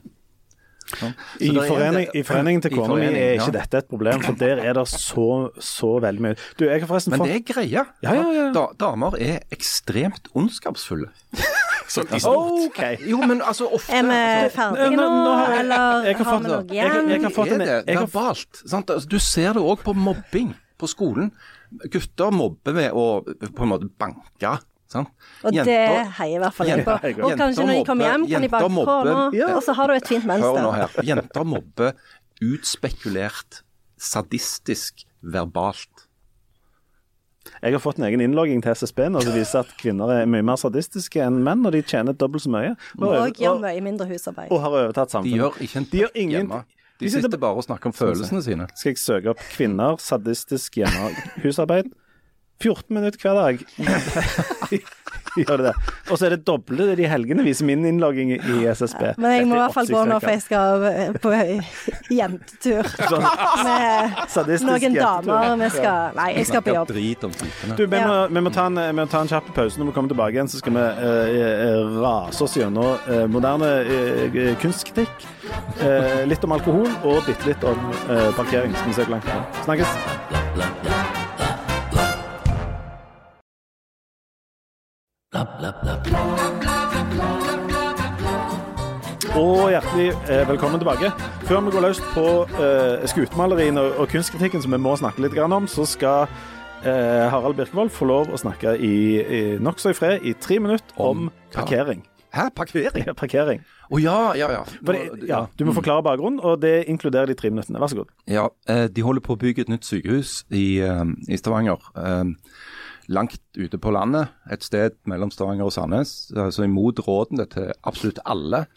Sant? Så I, det er- I foreningen til I kona mi er ikke ja. dette et problem, for der er det så, så veldig mye. Du, jeg har Men det er greia. Ja, ja, ja. Da, damer er ekstremt ondskapsfulle. Okay. Jo, men altså ofte Er vi altså, ferdige Nå- nå, nå har jeg- eller jeg har har vi noe jeg- jeg- igjen? jeg har fått en- er det jeg har- verbalt. Sant? Altså, Du ser det òg på mobbing på skolen. Gutter mobber ved å på en måte banke. Sant? Og det Jenter- heier i hvert fall jeg på. Jenter- Og kanskje når de kommer hjem, kan de bare mobber- nå, og så har du et fint Hør nå mønster. her. Jenter mobber utspekulert, sadistisk, verbalt. Jeg har fått en egen innlogging til SSB nå som viser at kvinner er mye mer sadistiske enn menn, og de tjener dobbelt så mye. Og gjør mye mindre husarbeid. og har overtatt De samfunnet. gjør ikke en De ingen- hjemme. De sitter- sitter bare og snakker om følelsene sine. Skal jeg søke opp kvinner, sadistisk hjemme, husarbeid? 14 minutter hver dag. Gjør det det. Og så er det doble de helgene, viser min innlogging i SSB. Men jeg må i er hvert fall gå nå, for jeg skal eh, på jentetur med Sadistisk noen damer. Vi skal Nei, jeg skal på jobb. Drit om typene. Du, vi, må, vi, må ta en, vi må ta en kjapp pause. Når vi kommer tilbake igjen, så skal vi eh, eh, rase oss gjennom uh, moderne uh, kunstkritikk. Eh, litt om alkohol og bitte litt om eh, parkering. Skal vi se hvor langt det er. Snakkes. Og hjertelig eh, velkommen tilbake. Før vi går løs på eh, skutemaleriene og, og kunstkritikken som vi må snakke litt om, så skal eh, Harald Birkevold få lov å snakke i, i nokså i fred i tre minutter om, Om parkering. Hæ, parkering? Ja, Parkering. Å ja, ja, ja. Fordi, ja, Du må forklare bakgrunnen, og det inkluderer de tre minuttene. Vær så god. Ja, eh, De holder på å bygge et nytt sykehus i, eh, i Stavanger. eh, Langt ute på landet, et sted mellom Stavanger og Sandnes. Så imot rådene til absolutt alle.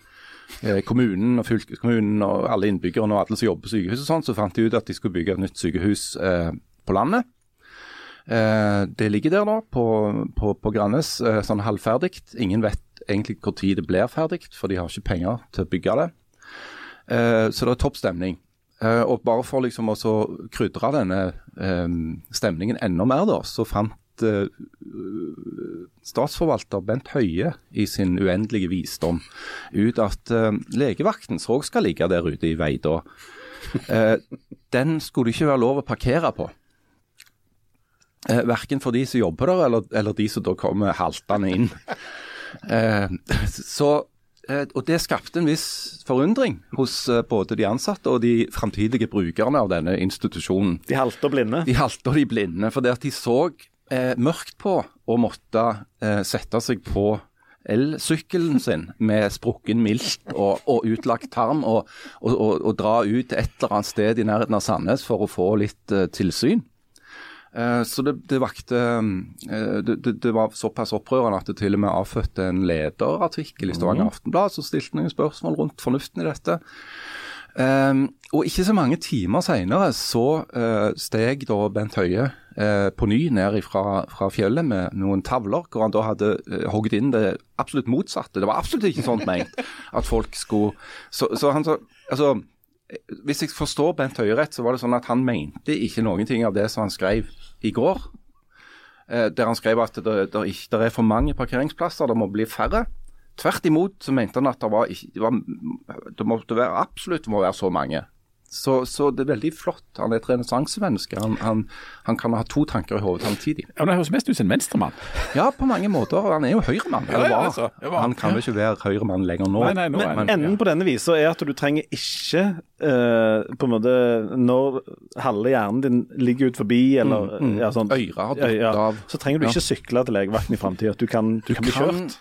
eh, Kommunen og fylkeskommunen og alle innbyggerne og alle som jobber på sykehus og sånn, så fant de ut at de skulle bygge et nytt sykehus eh, på landet. Eh, det ligger der nå på, på, på Grannes, eh, sånn halvferdig. Ingen vet egentlig hvor tid det blir ferdig, for de har ikke penger til å bygge det. Så det er topp stemning. Og bare for liksom å krydre denne stemningen enda mer, da, så fant eh, statsforvalter Bent Høie i sin uendelige visdom ut at eh, legevakten som òg skal ligge der ute i Veidå, eh, den skulle det ikke være lov å parkere på. Verken for de som jobber der, eller, eller de som da kommer haltende inn. Så, og Det skapte en viss forundring hos både de ansatte og de framtidige brukerne av denne institusjonen. De halte og blinde. De halte og de blinde, for det at de så eh, mørkt på å måtte eh, sette seg på elsykkelen sin med sprukken milt og, og utlagt tarm og, og, og, dra ut til et eller annet sted i nærheten av Sandnes for å få litt eh, tilsyn. Eh, Så det, det vakte eh, det, det, det var såpass opprørende at det til og med avfødte en lederartikkel i Stavanger Aftenblad som stilte noen spørsmål rundt fornuften i dette. Um, og ikke så mange timer senere så uh, steg da Bent Høie uh, på ny ned fra, fra fjellet med noen tavler, hvor han da hadde uh, hogd inn det absolutt motsatte. Det var absolutt ikke sånn ment at folk skulle Så, så han sa altså hvis jeg forstår Bent Høie rett, så var det sånn at han mente ikke noen ting av det som han skrev i går. Eh, der han skrev at det, det, det er for mange parkeringsplasser, det må bli færre. Tvert imot så mente han at det, var ikke, det, var, det måtte være absolutt må være så mange. Så, så det er veldig flott. Han er et renessansemenneske. Han, han, han kan ha to tanker i hodet samtidig. Ja, men Det høres mest ut som en venstremann. Ja, på mange måter. Han er jo høyremann. Ja, eller ja, altså, ja. Han kan vel ikke være høyremann lenger nå. Nei, nei, nå men, Men enden på denne visa er at du trenger ikke uh, på en måte Når halve hjernen din ligger ut forbi, eller ja, sånn, Øyre har datt ja, av. så trenger du Ja. ikke sykle til legevakten i framtida. Du, kan- du kan bli kjørt.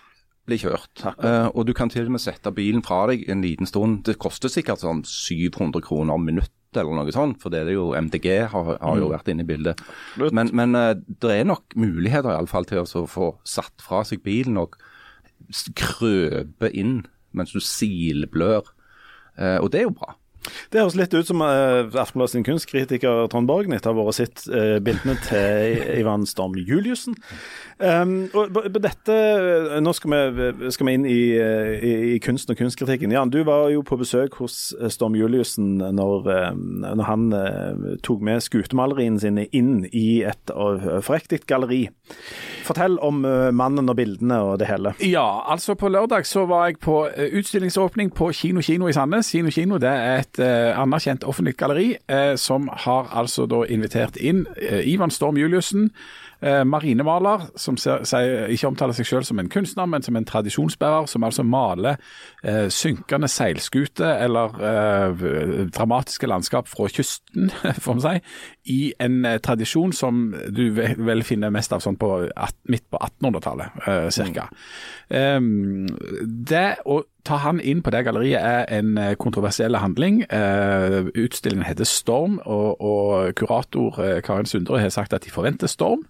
Bli kjørt. Uh, og du kan til og med sette bilen fra deg en liten stund. Det koster sikkert sånn 700 kroner minuttet eller noe sånt, for det er jo MDG har, har jo vært inne i bildet. Men, men uh, det er nok muligheter i alle fall til å få satt fra seg bilen og krøpe inn mens du silblør. Uh, og det er jo bra. Det høres litt ut som uh, sin kunstkritiker Trond Borgen etter å ha vært sett uh, bildene til Ivan Storm Juliussen. Um, Nå skal vi, skal vi inn i, eh, i, i kunsten og kunstkritikken. Jan, du var jo på besøk hos eh, Storm Juliussen når, eh, når han uh, tok med skutemaleriene sine inn i et uh, forriktig galleri. Fortell om uh, mannen og bildene og det hele. Ja, altså på lørdag så var jeg på eh, utstillingsåpning på Kino Kino i Sandnes. Kino Kino det er et eh, anerkjent offentlig galleri eh, som har altså da invitert inn eh, Ivan Storm Juliussen, marinemaler, som ser, ser, ikke omtaler seg selv som en kunstner, men som en tradisjonsbærer, som altså maler eh, synkende seilskuter eller eh, dramatiske landskap fra kysten, får vi si, i en eh, tradisjon som du ve- vel finner mest av sånn på midt på 1800-tallet, eh, cirka. Um, det å ta han inn på det galleriet er en eh, kontroversiell handling. Utstillingen heter Storm, og, og kurator Karin Sundre har sagt at de forventer storm.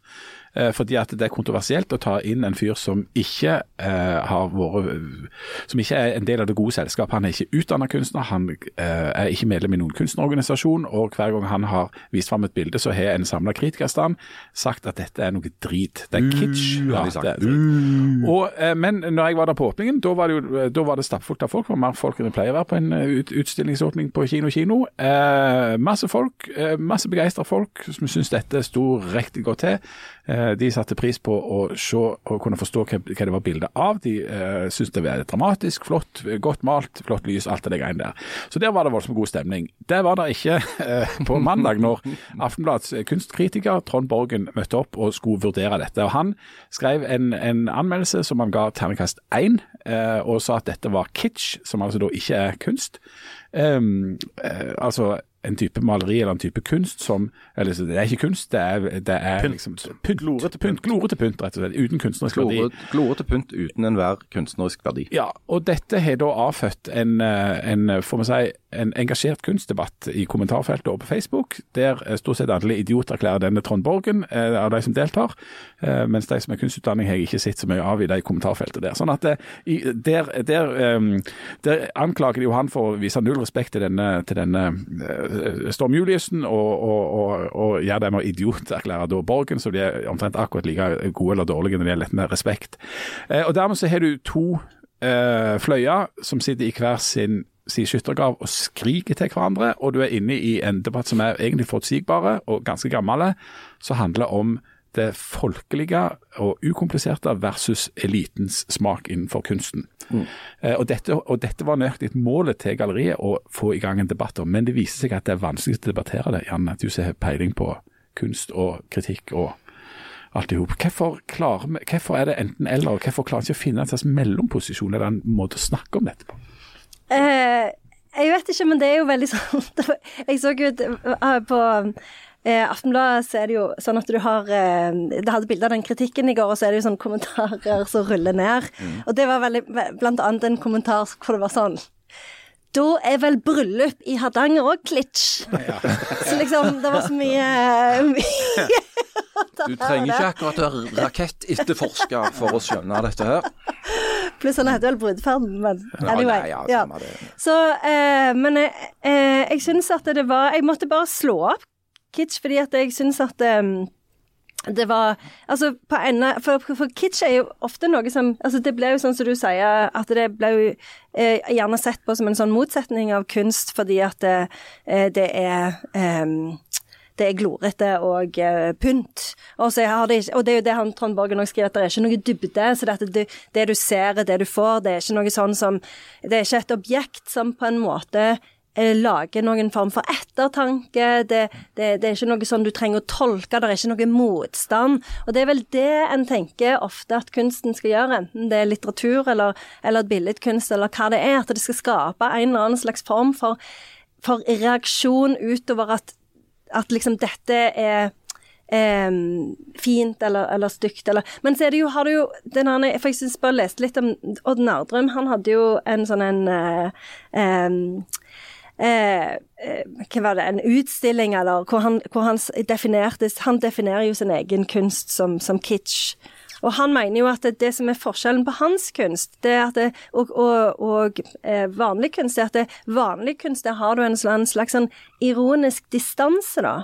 Eh, Fordi at det er kontroversielt å ta inn en fyr som ikke eh, har vært Som ikke er en del av det gode selskapet. Han er ikke utdannet kunstner, han eh, er ikke medlem i noen kunstnerorganisasjon. Og hver gang han har vist fram et bilde, så har en samla kritikerstand sagt at dette er noe drit. Det er kitsch. har de sagt. drit. Og, men når jeg var der på åpningen, da var det jo da var det stappfullt av folk. Det var mer folk enn det pleier å være på en ut, utstillingsåpning på Kino Kino. Eh, masse folk, eh, masse begeistra folk som syns dette sto riktig godt til. Eh, de satte pris på å se og kunne forstå hva, det var bilde av. De uh, syntes det var dramatisk, flott, godt malt, flott lys, alt det greiene der. Så der var det voldsomt god stemning. Det var det ikke uh, på mandag, når Aftenbladets kunstkritiker Trond Borgen møtte opp og skulle vurdere dette. Og Han skrev en, en anmeldelse som han ga terningkast én, uh, og sa at dette var kitsch, som altså da ikke er kunst. Um, eh, altså en type maleri eller en type kunst som Eller det er ikke kunst, det er, det er Pynt. liksom pynt. Glorete pynt. Glorete pynt, rett og slett. Uten kunstnerisk verdi. Glorete glorete pynt uten enhver kunstnerisk verdi. Ja, og dette har da avfødt en, eh, en, får vi si, en engasjert kunstdebatt i kommentarfeltet og på Facebook, der eh, stort sett alle idioter erklærer denne Trond Borgen eh, av de som deltar, eh, mens de som er kunstutdanning har jeg ikke sett så mye av i de kommentarfeltet der. Sånn at eh, der, der, eh, der anklager de jo han for å vise null respekt til denne, til denne Storm Juliussen, og, og, og, og gjør dem å idioterklære da Borgen, så de er omtrent akkurat like gode eller dårlige når det gjelder dette med respekt. Og dermed så har du to fløyer som sitter i hver sin sin skyttergrav og skriker til hverandre, og du er inne i en debatt som er egentlig forutsigbare og ganske gammel, som handler om det folkelige og ukompliserte versus elitens smak innenfor kunsten. Eh, og, dette, og dette var nøyaktig målet til galleriet å få i gang en debatt om, men det viser seg at det er vanskelig å debattere det, Jan, at du ser har peiling på kunst og kritikk og alt i hop. Hvorfor, hvorfor er det enten eller, og hvorfor klarer en ikke å finne en slags mellomposisjon eller en måte å snakke om dette på? Eh, jeg vet ikke, men det er jo veldig sånn Jeg så jo ut eh, på eh, Aftenbladet så er det jo sånn at du har eh, Det hadde bilde av den kritikken i går, og så er det jo sånne kommentarer som ruller ned. Og det var veldig Blant annet en kommentar hvor det var sånn da er vel bryllup i Hardanger òg klitsj. Så liksom, det var så mye, mye Du trenger ikke akkurat å være rakettetterforsker for å skjønne dette her. Pluss han heter vel Brudeferden, men Ja, anyway. nei, ja, ja. Så, eh, men eh, jeg syns at det var Jeg måtte bare slå opp Kitsch, fordi at jeg syns at eh, det var Altså, på enda for, for kitsch er jo ofte noe som Altså, det ble jo sånn som du sier, at det ble jo eh, gjerne sett på som en sånn motsetning av kunst, fordi at det, eh, det er eh, det er glorete og uh, pynt. Og, det, og det er jo det han Trond Borgen òg skriver, at det er ikke noe dybde. Så det, det, det du ser, er det du får. Det er ikke noe sånn som Det er ikke et objekt som på en måte eh, lager noen form for ettertanke. Det er ikke noe sånn du trenger å tolke, det er ikke noe motstand. Og det er vel det en tenker ofte at kunsten skal gjøre, enten det er litteratur eller, eller billedkunst eller hva det er. At det skal skape en eller annen slags form for, for reaksjon utover at at liksom dette er em, fint eller, eller stygt, eller Men så er det jo, har du jo den her, For jeg syns bare leste litt om Odd Nardrum. Han hadde jo en sånn en eh, eh, eh, hva var det, en utstilling, eller hvor han, hvor han definerte Han definerer jo sin egen kunst som, som kitsch. Og han mener jo at det, som er forskjellen på hans kunst det er at det, og, og, og eh, vanlig kunst, er at det, vanlig kunst der har du en slags, slags sånn ironisk distanse, da.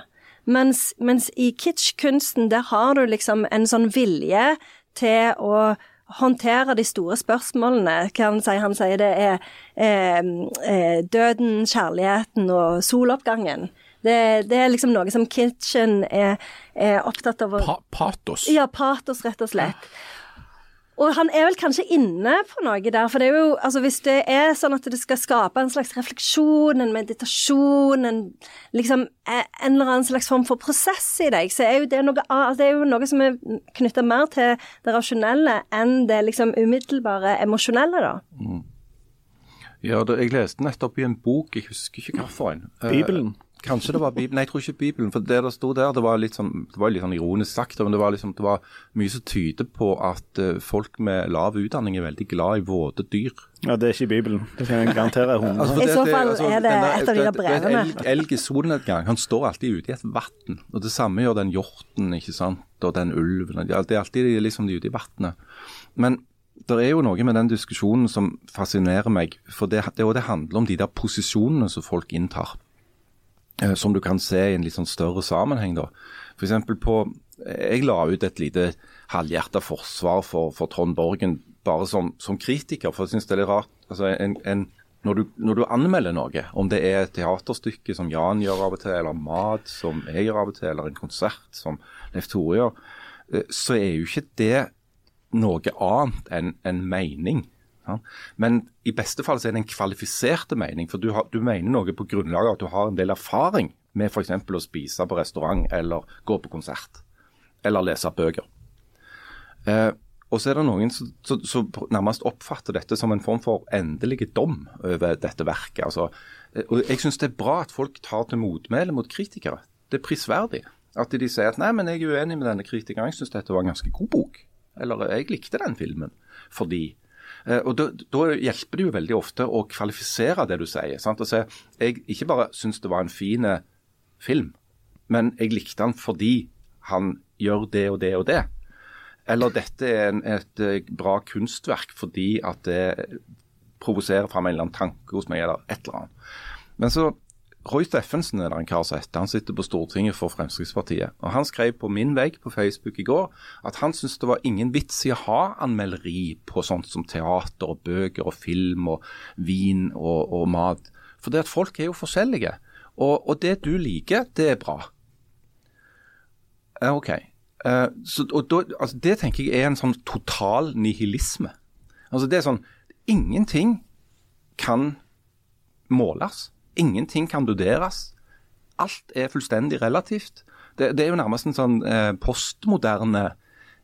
Mens, mens i kitsch-kunsten, der har du liksom en sånn vilje til å håndtere de store spørsmålene. Hva han sier? Han sier det er eh, eh, døden, kjærligheten og soloppgangen. Det, det er liksom noe som Kitchen er, er opptatt av å Pa patos. ja, patos, rett og slett. Og han er vel kanskje inne på noe der, for det er jo Altså, hvis det er sånn at det skal skape en slags refleksjon, en meditasjon, en liksom eh, en eller annen slags form for prosess i deg, så er jo det noe annet Det er jo noe som er knytta mer til det rasjonelle enn det liksom umiddelbare emosjonelle, da. Ja, det, jeg leste nettopp i en bok, jeg husker ikke hvilken. Bibelen? Bibelen? Kanskje det var Bibelen, nei jeg tror ikke Bibelen. For det der sto der, det var litt sånn, det var litt sånn ironisk sagt, men det var, liksom, det var mye som tyder på at eh, folk med lav utdanning er veldig glad i våte dyr. Ja, det er ikke i Bibelen. Det kan jeg garantere. 100. Altså, I så det- fall altså, er det et av de der brevene. Elg, elg i solnedgang, han står alltid ute i et vann. Og det samme gjør den hjorten, ikke sant. Og den ulven. Det er alltid de- liksom de ute i vannet. Men det er jo noe med den diskusjonen som fascinerer meg. For det, det, det handler om de der posisjonene som folk inntar. Eh, Som du kan se i en litt sånn større sammenheng. da. For på, Jeg la ut et lite halvhjerta forsvar for, for Trond Borgen bare som, som kritiker, for jeg synes det er litt rart. Altså, en, en, når, du, når du anmelder noe, om det er et teaterstykke som Jan gjør av og til, eller mat som jeg gjør av og til, eller en konsert som Leif Tore gjør, eh, så er jo ikke det noe annet enn en mening. Men i beste fall så er det en kvalifiserte mening, for du, har, du mener noe på grunnlag av at du har en del erfaring med f.eks. å spise på restaurant eller gå på konsert. Eller lese bøker. Eh, Og så er det noen som, nærmest oppfatter dette som en form for endelig dom over dette verket. Altså, eh, og Jeg syns det er bra at folk tar til motmæle mot kritikere. Det er prisverdig. At de sier at nei, men jeg er uenig med denne kritikeren, jeg syns dette var en ganske god bok. Eller jeg likte den filmen fordi og da, da, hjelper det jo veldig ofte å kvalifisere det du sier. Sant? Si, jeg ikke bare syns det var en fin film, men jeg likte den fordi han gjør det og det og det. Eller dette er en, et eh, bra kunstverk fordi at det provoserer fram en eller annen tanke hos meg, eller et eller annet. Men så Roy Steffensen er det en kar som heter. Han sitter på Stortinget for Fremskrittspartiet. Og Han skrev på min vegg på Facebook i går at han syntes det var ingen vits i å ha anmelderi på sånt som teater og bøker og film og vin og, og mat. For det at folk er jo forskjellige. Og, og det du liker, det er bra. Eh, OK. Uh, så, da, altså, det tenker jeg er en sånn total nihilisme. Altså det er sånn Ingenting kan måles. Ingenting kan vurderes. Alt er fullstendig relativt. Det, det er jo nærmest en sånn eh, postmoderne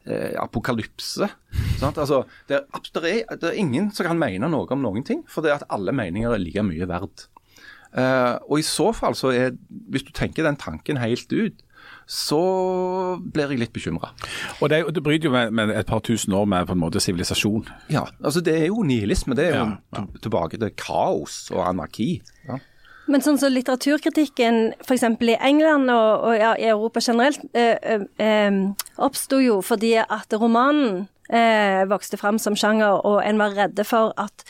eh, apokalypse. Altså, det, er, det, er, det, er, ingen som kan mene noe om noen ting, for det er at alle meninger er like mye verdt. Eh, og i så fall, så er, hvis du tenker den tanken helt ut, så blir jeg litt bekymra. Og det, det, bryter jo med, med, et par tusen år med på en måte sivilisasjon. Ja, altså det er jo nihilisme. Det er jo ja, ja. tilbake til kaos og anarki. Ja. Men sånn som så litteraturkritikken f.eks. i England og, og ja, i Europa generelt eh, eh, eh oppsto jo fordi at romanen eh, vokste fram som sjanger, og en var redde for at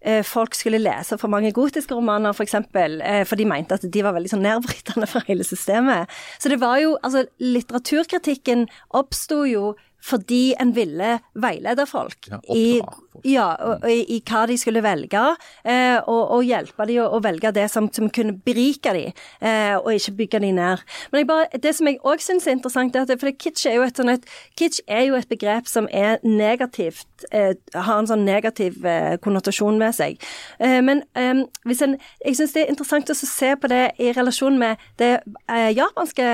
eh, folk skulle lese for mange gotiske romaner, f.eks., for, eksempel, for de mente at de var veldig sånn nedbrytende for hele systemet. Så det var jo Altså, litteraturkritikken oppsto jo fordi en ville veilede folk ja, i, ja, og, og, i, hva de skulle velge, eh, og, og, hjelpe dem å, å, velge det som, som kunne berike dem, eh, og ikke bygge dem ned. Men bare, det som jeg òg syns er interessant, er at for kitsch er jo et, sånn et, kitsch er jo et begrep som er negativt, eh, har en sånn negativ eh, konnotasjon med seg. Eh, men eh, hvis en, jeg syns det er interessant å se på det i relasjon med det japanske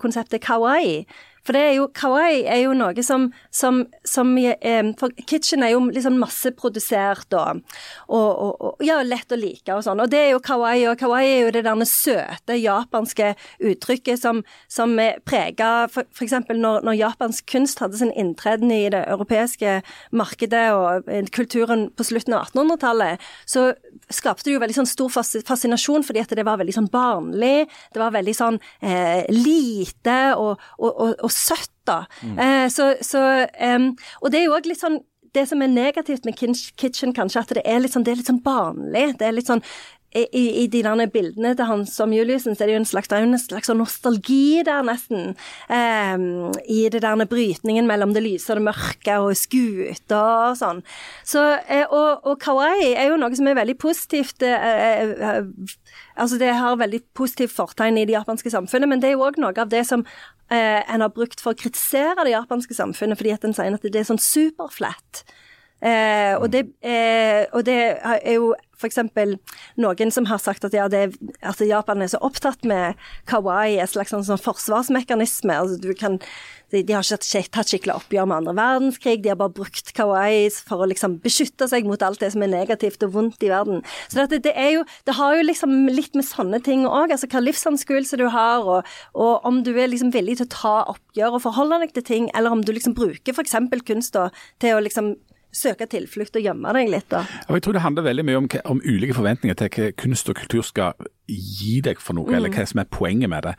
konseptet kawaii. For det er jo, kawaii er jo noe som, som, som eh, For kitchen er jo liksom masseprodusert og, og, og, og, ja, lett å like og sånn. Og det er jo kawaii, og kawaii er jo det derne søte japanske uttrykket som, som prega f.eks. Når, når japansk kunst hadde sin inntreden i det europeiske markedet og kulturen på slutten av 1800-tallet, så skapte det jo veldig sånn stor fascinasjon fordi at det var veldig sånn barnlig, det var veldig sånn eh, lite og, og, og søtt, da. Mm. Eh, så, så um, Og det er jo òg litt sånn det som er negativt med Kitchen, kanskje, at det er litt sånn, det er litt sånn barnlig. Det er litt sånn i, i de der bildene til Hans som Juliussen, så er det jo en slags, en slags sånn nostalgi der, nesten. Um, I det der brytningen mellom det lyse og det mørke, og skuter og sånn. Så, uh, og, og, kawaii er jo noe som er veldig positivt. Uh, uh, altså Det har veldig positivt fortegn i det japanske samfunnet, men det er jo òg noe av det som eh, en har brukt for å kritisere det japanske samfunnet, fordi at en sier at det er sånn superflat. Eh, og, det, eh, og, det, er jo f.eks. noen som har sagt at ja, det, altså Japan er så opptatt med kawaii, en slags sånn, sånn forsvarsmekanisme. altså kan de, de, har ikke tatt skikkelig oppgjør med andre verdenskrig, de har bare brukt kawaii for å liksom beskytte seg mot alt det som er negativt og vondt i verden. Så det, det, jo, det har jo liksom litt med sånne ting òg, altså hva livsanskuelse du har, og, og, om du er liksom villig til å ta oppgjør og forholde deg til ting, eller om du liksom bruker f.eks. kunst da, til å liksom søke tilflukt og gjemme deg litt. da. Og jeg tror det handler veldig mye om, om, ulike forventninger til hva kunst og kultur skal gi deg for noe, mm. eller hva som er poenget med det.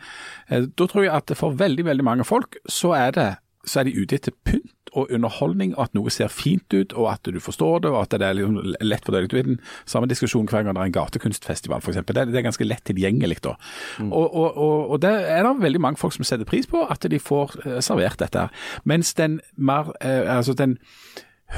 Eh, da tror jeg at for veldig veldig mange folk så er, det, så er de ute etter pynt og underholdning, og at noe ser fint ut, og at du forstår det, og at det er liksom lett for deg. Du er den samme diskusjonen hver gang det er en gatekunstfestival, f.eks. Det, det er ganske lett tilgjengelig. da. Mm. Og, og, og, og det er det veldig mange folk som setter pris på, at de får eh, servert dette. Mens den mer, eh, altså den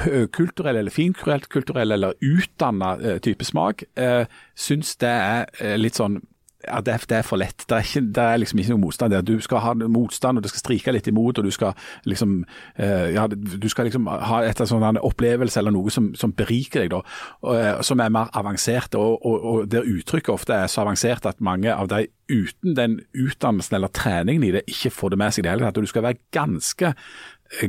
høykulturell eller finkulturell eller utdanna uh, type smak, uh, syns det er uh, litt sånn ja, det er, for lett. Det er, ikke, det er, liksom ikke noe motstand der. Du skal ha motstand, og det skal strike litt imot, og du skal liksom eh, ja, du skal liksom ha et sånn opplevelse eller noe som, som beriker deg, da, og, som er mer avansert. Og, og, og, der uttrykket ofte er så avansert at mange av de uten den utdannelsen eller treningen i det, ikke får det med seg i det hele tatt. Du skal være ganske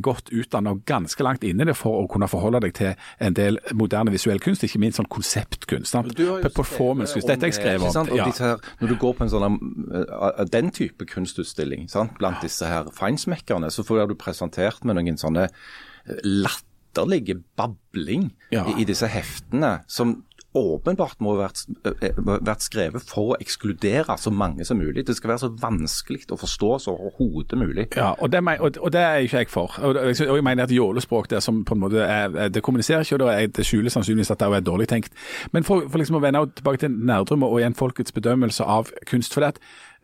godt utdannet og ganske langt inne i det for å kunne forholde deg til en del moderne visuell kunst, ikke minst sånn konseptkunst. Performancekunst. Dette har jeg skrevet om. Ja. her, når du går på en sånn uh, den type kunstutstilling sant? blant disse her feinsmekkerne, så får du presentert med noen sånne eh, latterlige babling Ja. i, i disse heftene, som åpenbart må ha vært, eh, vært skrevet for å ekskludere så mange som mulig. Det skal være så vanskelig å forstå som overhodet mulig. Ja, og det, og, og det er ikke jeg for. Og, jeg mener at jålespråk der som på en måte er, det kommuniserer ikke, og det, er, skjuler sannsynligvis at det er dårlig tenkt. Men for, for liksom å vende tilbake til Nerdrum og igjen folkets bedømmelse av kunst. for det at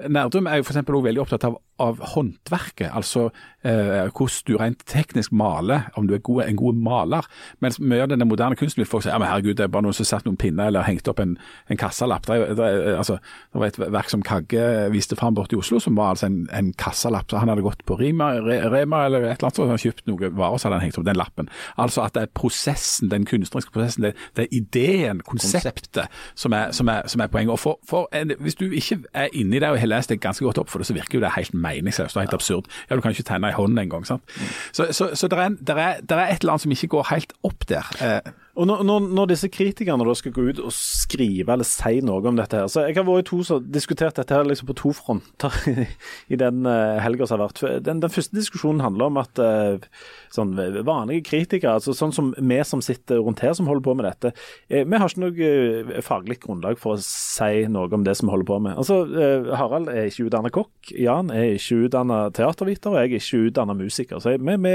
Nerdrum er jo for også veldig opptatt av, av håndverket, altså eh, hvordan du rent teknisk maler, om du er gode, en god maler. Mens mye av den moderne kunsten vil folk si ja, men herregud, det er bare noen som satt noen pinner eller hengte opp en, en kassalapp. Det, det, altså, det var et verk som Kagge viste fram borte i Oslo, som var altså en, en kassalapp. Så han hadde gått på Rima, Re, Rema eller et eller annet, så han kjøpt noe varer, så hadde han hengt opp den lappen. Altså at det er prosessen, den kunstneriske prosessen, det, det er ideen, konseptet, som er, som er, som er poenget. Og for, for en, Hvis du ikke er inni det og har lest det ganske godt opp for det, så virker jo det helt meningsløst og helt absurd. Ja, Du kan ikke tegne i hånden engang. sant? Så, så, så det, er, der er, det, er et eller annet som ikke går helt opp der. Eh, Og når, når, når disse kritikerne da skal gå ut og skrive eller si noe om dette her så Jeg har vært to som har diskutert dette her liksom på to fronter i den uh, helga som har vært. Den, den første diskusjonen handler om at eh, sånn vanlige kritikere, altså sånn som vi som sitter rundt her som holder på med dette, eh, vi har ikke noe eh, faglig grunnlag for å si noe om det som vi holder på med. Altså, eh, Harald er ikke utdannet kokk, Jan er ikke utdannet teaterviter, og jeg er ikke utdannet musiker. Så vi, vi,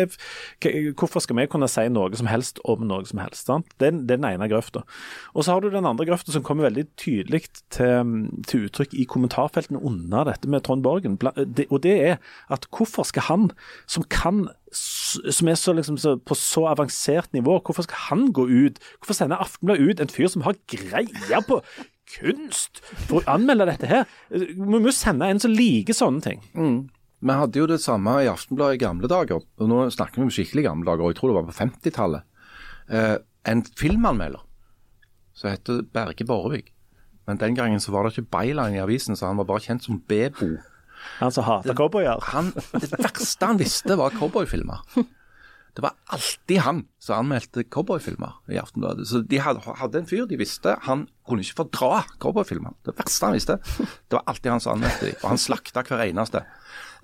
k- hvorfor skal vi kunne si noe som helst om noe som helst? sant? Det, er- den ene grøfta. Og så har du den andre grøfta som kommer veldig tydelig til, til uttrykk i kommentarfeltene under dette med Trond Borgen. Og det er at hvorfor skal han, som kan som er så, liksom, så, på så avansert nivå, hvorfor skal han gå ut? Hvorfor sender Aftenbladet ut en fyr som har greie på kunst, for å anmelde dette her? Vi må jo sende en som liker sånne ting. Vi hadde jo det samme i Aftenbladet i gamle dager, og nå snakker vi om skikkelig gamle dager, og jeg tror det var på 50-tallet. Eh, en filmanmelder som heter Berge Borrevik. Men den gangen så var det ikke byline i avisen, så han var bare kjent som Bebo. Han som hater cowboyer. Det verste han visste var cowboyfilmer. Det var alltid han som anmeldte cowboyfilmer i Aftenbladet. Så de hadde, en fyr de visste han kunne ikke fordra cowboyfilmer. Det verste han visste, det var alltid han som anmeldte dem. Og han slakta hver eneste.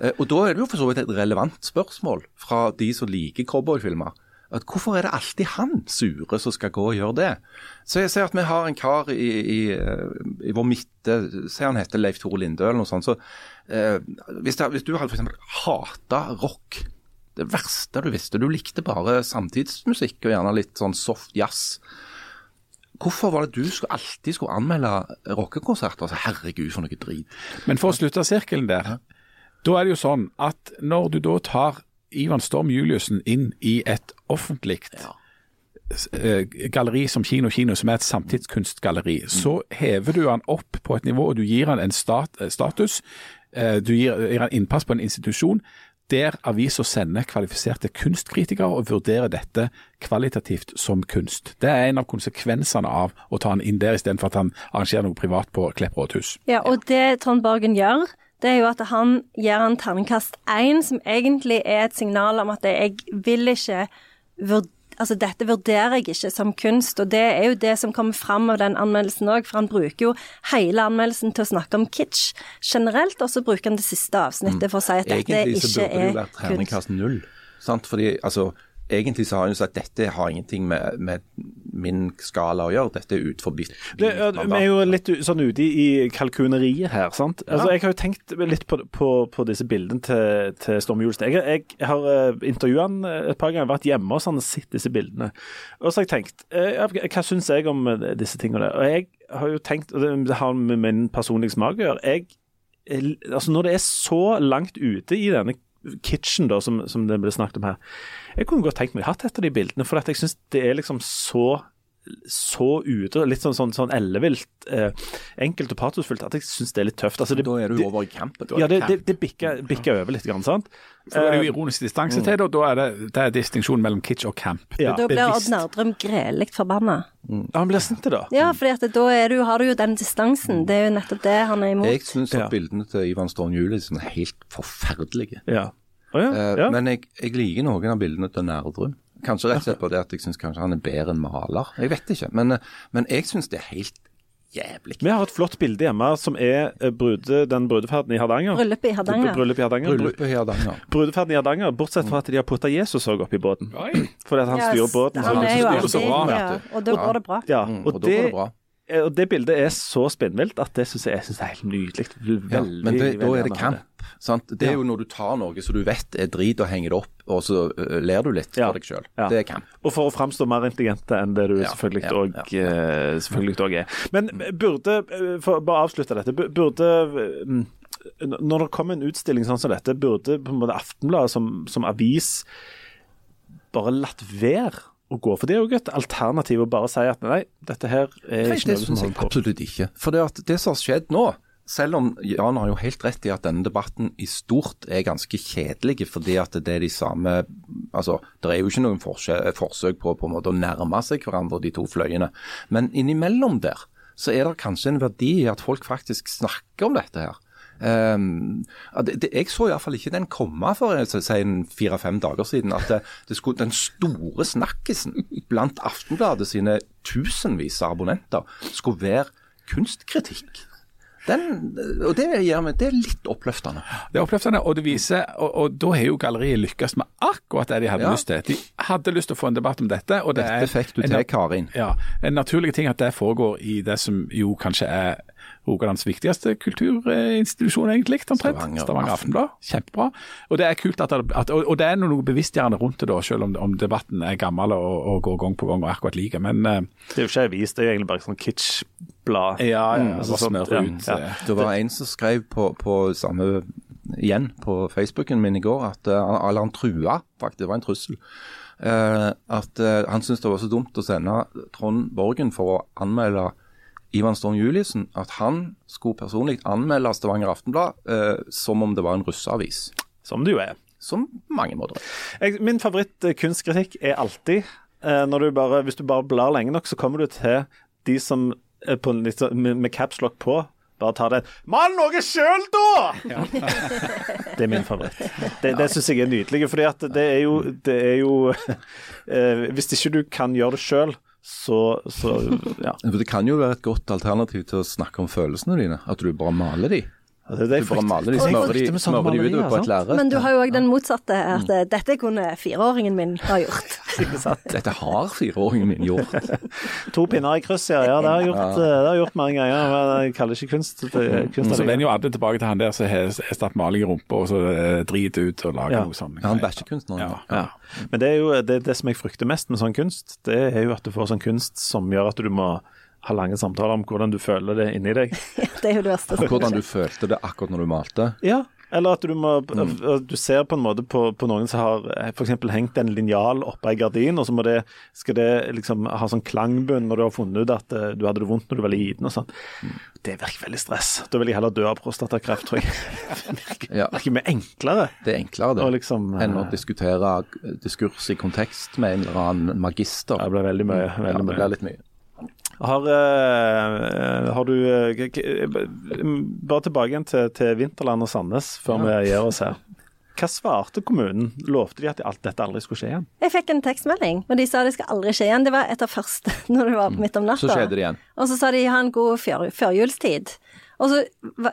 Eh, Og da er det jo for så vidt et relevant spørsmål fra de som liker cowboyfilmer. At hvorfor er det alltid han sure som skal gå og gjøre det? Så jeg ser at vi har en kar i, i, eh, i vår midte, se han heter Leif Tore Lindø eller noe sånt. så eh, hvis, det, hvis du hadde f.eks. hata rock, det verste du visste, du likte bare samtidsmusikk og gjerne litt sånn soft jazz. Hvorfor var det du skulle, alltid skulle anmelde rockekonserter? Altså, herregud, for noe drit. Men for å slutte sirkelen der, da er det jo sånn at når du da tar Ivan Storm Juliussen inn i et offentlig ja. galleri som Kino Kino, som er et samtidskunstgalleri, så hever du han opp på et nivå, og du gir han en stat, eh, status. eh, Du gir, gir han innpass på en institusjon der aviser sender kvalifiserte kunstkritikere og vurderer dette kvalitativt som kunst. Det er en av konsekvensene av å ta han inn der, istedenfor at han arrangerer noe privat på Klepp rådhus. Ja, og det Trond Borgen gjør, det er jo at han gir han terningkast én, som egentlig er et signal om at jeg vil ikke vurdere Altså, dette vurderer jeg ikke som kunst, og det er jo det som kommer fram av den anmeldelsen òg, for han bruker jo hele anmeldelsen til å snakke om kitsch generelt, og så bruker han det siste avsnittet for å si at dette ikke Egentlig så burde det jo er vært kunst. terningkast null. Sant? Fordi, altså, egentlig så har hun sagt at dette har ingenting med, med min skala å gjøre. Dette er utenfor mitt vi er jo litt sånn ute i, kalkuneriet her, sant. Altså, Jeg har jo tenkt litt på, på, på disse bildene til, til Storm Julestad. Jeg, jeg har uh, intervjua han eh, et par ganger, vært hjemme og sett disse bildene. Og så har jeg tenkt eh, Hva syns jeg om eh, disse tingene? Og jeg har jo tenkt, og det, har med min personlige smak å gjøre jeg, eh, altså Når det er så langt ute i denne kitchen da, som, som det ble snakket om her. Jeg kunne godt tenkt meg hatt et av de bildene, for jeg syns det er liksom så så ute, litt sånn, sånn, sånn ellevilt, eh, enkelt og patosfullt, at jeg syns det er litt tøft. Altså, det, Da er du over i campen. ja, det, det, det bikker, bikker over litt, grann, sant? Så er det jo ironisk distanse til det, og da er det, det er distinksjonen mellom kitsch og camp. Ja. Da blir Odd. Nerdrum grelig forbanna. Ja, Han blir sint, da. Ja, for da er du, har du jo den distansen. Det er jo nettopp det han er imot. Jeg syns Ja. at bildene til Ivan Storm Juliussen er helt forferdelige. Ja. Oh, ja, Eh, ja. Men jeg, jeg liker noen av bildene til Nerdrum. Kanskje rett og slett på det at jeg syns kanskje han er bedre enn maler. Jeg vet ikke. Men, men jeg syns det er helt jævlig. Vi har et flott bilde hjemme som er eh, brude, den brudeferden i Hardanger. Bryllupet i Hardanger. Bryllupet i Hardanger. Bru- i Hardanger. Brudeferden i Hardanger, bortsett fra at de har putta Jesus òg oppi båten. Fordi at han styrer båten. Han er jo alltid bra, ja. Og da går det bra. Ja, Mm, og, og da går det, bra. og det bildet er så spinnvilt at det syns jeg, jeg synes er helt nydelig. Veldig, Ja, men det, da er det camp. Sant? Det er jo når du tar noe som du vet er drit og henger det opp, og så uh, ler du litt Ja. for deg sjøl. Ja. Det er camp. Og for å framstå mer intelligente enn det du Ja, selvfølgelig òg også er. Men burde, eh, for å bare avslutte dette, burde mm, Når det kommer en utstilling sånn som dette, burde på en måte Aftenbladet som, som avis bare latt være å gå? For det er jo et alternativ å bare si at nei, dette her er Nei, ikke noe som holder på. absolutt ikke. For det, det som har skjedd nå, selv om Jan har jo helt rett i at denne debatten i stort er ganske kjedelig, fordi at det er de samme Altså, det er jo ikke noen forsøk på på en måte å nærme seg hverandre, de to fløyene. Men innimellom der så er det kanskje en verdi i at folk faktisk snakker om dette her. Um, det, det, jeg så iallfall ikke den komme for eh, fire-fem dager siden. At det, det skulle, den store snakkisen blant Aftenbladet sine tusenvis av abonnenter skulle være kunstkritikk. Den, og det, meg, det er litt oppløftende. Det er oppløftende, og det viser, og, og da har jo galleriet lykkes med akkurat det de hadde Ja. lyst til. De hadde lyst til å få en debatt om dette. og det Dette er fikk du en- til, Karin. Ja, En naturlig ting at det foregår i det som jo kanskje er Rogalands viktigste kulturinstitusjon, egentlig. omtrent. Stavanger Stavanger Aftenblad. Kjempebra. Og det er kult at, det, at og, og det er noe bevisstgjørende rundt det, da, selv om, om debatten er gammel og, og går gang på gang og akkurat like. Men uh, Det er jo ikke avis, det er jo egentlig bare sånn kitsch-blad. ja, ja, altså bare sånn, ja, ut. ja. eh, Det var en som skrev på, på samme igjen på Facebooken min i går, at uh, eller han trua, faktisk, det var en trussel, Uh, at uh, han syntes det var så dumt å sende Trond Borgen for å anmelde Ivan Storm Juliussen, at han skulle personlig anmelde Stavanger Aftenblad eh, som om det var en russeavis. Som det jo er. Som mange måter. Jeg, min favoritt-kunstkritikk er alltid eh, når du bare, Hvis du bare blar lenge nok, så kommer du til de som er på sånn- med, med capslock på. Bare tar det Mal noe sjøl, da! det er min favoritt. Det, det syns jeg er nydelig. For at det er jo, det er jo eh, Hvis ikke du kan gjøre det sjøl, så, så Ja. Det kan jo være et godt alternativ til å snakke om følelsene dine, at du bare maler de. Det er det Du bare maler de, smører de, med sånne smører de utover på et lerret. Men du har jo òg den motsatte, at mm. dette kunne fireåringen min ha gjort. Dette har fireåringen min gjort. To pinner i kryss, ja. ja det har jeg gjort, eh, det har jeg gjort mange ganger. Men jeg kaller det ikke kunst. Det er kunst Så vender jo alle tilbake til han der som har stappet maling i rumpa og så eh, driter ut og lager Ja. noe sånt. Han bæsjekunstneren. Ja. Ja. Men det er jo det, det som jeg frykter mest med sånn kunst, det er jo at du får sånn kunst som gjør at du må ha lange samtaler om hvordan du føler det inni deg. Det er jo det verste. Hvordan du følte det akkurat når du malte. Ja, eller at du må at Du ser på en måte på, på noen som har f.eks. hengt en linjal oppå ei gardin, og så må det, skal det liksom ha sånn klangbunn når du har funnet ut at eh, du hadde det vondt når du var liten og sånn. Det virker veldig stress. Da vil jeg heller dø av prostatakreft, tror jeg. Det virker, Ja. virker mye enklere. Det er enklere det liksom, eh, enn å diskutere diskurs i kontekst med en eller annen magister. Det ble veldig mye. Ja, det blir litt mye. Har, eh, har du eh, k- k- Bare tilbake igjen til, til Vinterland og Sandnes før vi gir oss her. Hva svarte kommunen? Lovte de at alt dette aldri skulle skje igjen? Jeg fikk en tekstmelding, og de sa det skal aldri skje igjen. Det var etter første, når det var midt om natta. Så skjedde det igjen. Og så sa de ha en god før, førjulstid. Og så,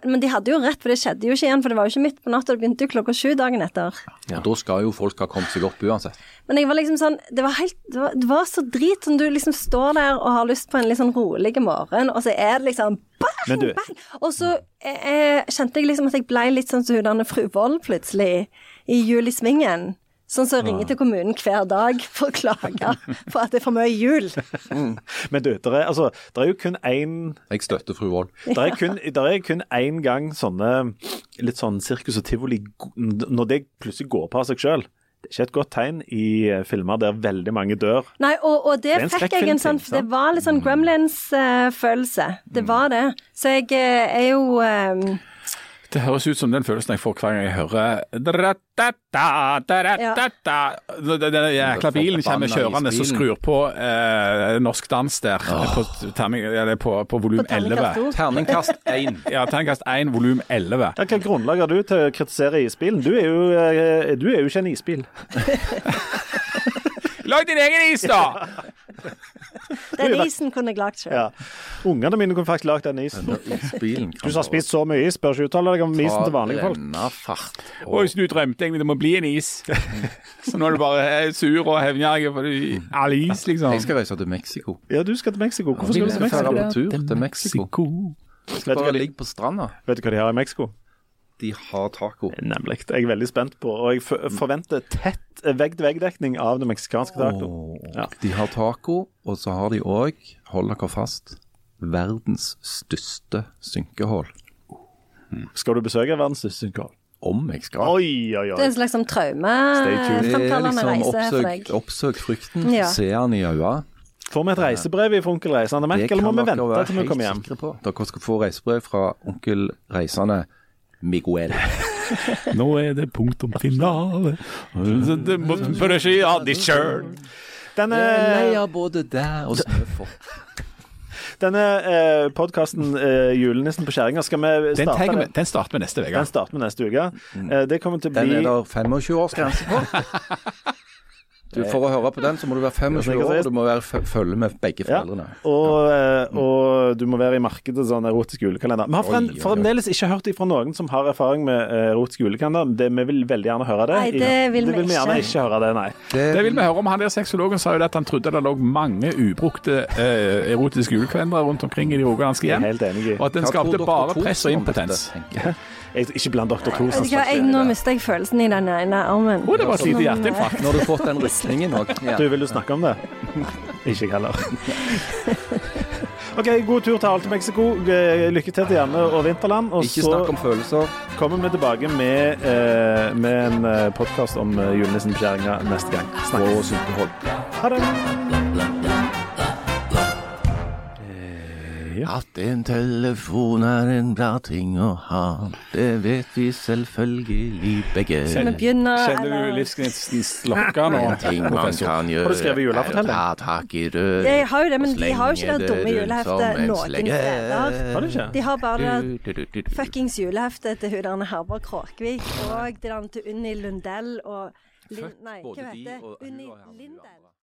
men de hadde jo rett, for det skjedde jo ikke igjen. For det var jo ikke midt på natta, det begynte jo klokka sju dagen etter. Og Da skal jo folk ha kommet seg opp uansett. Men jeg var liksom sånn Det var helt Det var, det var så drit som du liksom står der og har lyst på en litt sånn rolig morgen, og så er det liksom bang, du- bang! Og så eh, kjente jeg liksom at jeg ble litt sånn som hun der fru Vold plutselig, i Jul i Svingen. Sånn som ringer til kommunen hver dag for å klage for at det er for mye jul. Men du, der er, altså, det er jo kun én Jeg støtter fru Wold. Der er kun, det er kun én gang sånne litt sånn sirkus og tivoli Når det plutselig går på av seg sjøl. Det er ikke et godt tegn i eh, filmer der veldig mange dør. Nei, og, og det, Det fikk jeg en sånn Det var litt sånn Gremlins-følelse. det var det. Så jeg eh, er jo eh, Det høres ut som den følelsen jeg får hver gang jeg hører Den jækla bilen kommer kjørende og skrur på eh, norsk dans der på, terning, eller på, på volum På 11. Terningkast 1. Ja, terningkast 1, volum 11. Ja, Hva grunnlag har du til å kritisere isbilen? Du er jo, eh, du er jo ikke en isbil. Lag din egen is, da! Den isen kunne jeg lagd sjøl. Ja. Ungene mine kunne faktisk lagd den isen. Isbilen Du som har spist så mye is, bør ikke uttale deg om isen til vanlige folk. Fart. Oi, så du drømte egentlig det må bli en is. Så nå er du bare eh, sur og hevngjerrig fordi all is, liksom. Jeg skal reise til Mexico. Ja, du skal til Mexico. Hvorfor skal du til Mexico? fære på tur til Mexico. Jeg skal Vet du hva bare ligge på stranda. Vet du hva de har i Mexico? De har taco. Nemlig. Jeg er veldig spent på, og jeg forventer tett vegg-til-vegg-dekning av det meksikanske taco. Ja. De har taco, og så har de òg, hold dere fast, verdens største synkehull. Skal du besøke verdens største synkehull? Om jeg skal. Oi, oi, Det er en slags sånn traumefremkallende liksom reise for deg. oppsøk frykten, Ja. se han i øynene. Får vi et reisebrev i Onkel Reisende Mac, eller må kan vi vente være til vi helt kommer hjem? sikre på. Dere skal få reisebrev fra onkel Reisende Miguel. Nå er det punktum finale. Bare si av de sjøl. Denne, Lei av både deg og snøfall. denne eh, podkasten eh, 'Julenissen på kjerringa', skal vi Den, starte den? Med, den? den starter vi neste uke. Den starter vi neste uke. Eh, det kommer til å Den er det 25-årsgrense på. Du, for å høre på den, så må du være 25 år, og du må være følge med begge Ja, foreldrene. og, eh, og du må være i markedet sånn erotisk julekalender. Vi har Oi, oi, oi. fremdeles ikke hørt fra noen som har erfaring med eh, erotisk julekalender. Det, vi vil veldig gjerne høre det. Nei, det vil vi vi gjerne ikke. ikke høre det, nei. Det vil vi høre om. Han der sexologen sa jo at han trodde det lå mange ubrukte eh, erotiske julekalendere rundt omkring i de rogalandske hjem. Og at den skapte bare press og impotens dette, impotens. Jeg? Ikke blant Dr. Thorsen. Nå mister jeg følelsen i den ene armen. Oh, det var et lite hjerteinfarkt. Nå har du fått den rystningen òg. Du, vil du snakke om det? ikke jeg heller. OK, god tur til Alte Mexico. Eh, Lykke til til Janne og Vinterland. Og Ikke snakk om følelser. kommer vi tilbake med, eh, med en podkast om eh, julenissen på kjerringa neste gang. Snakkes. Ha det. At en telefon er en bra ting å ha, det vet vi selvfølgelig begge. Begynne, Kjenner du eller? livsgnisten slokke nå? En ting man kan gjøre, Har du skrevet er å julefortelling? ta tak i røret. Jeg har jo det, men de har jo ikke det dumme julehefte juleheftet noen steder. De har bare fuckings juleheftet til hun der Herborg Kråkvik og det der til Unni Lundell og Lin... Nei, hva heter det? Unni Lindell.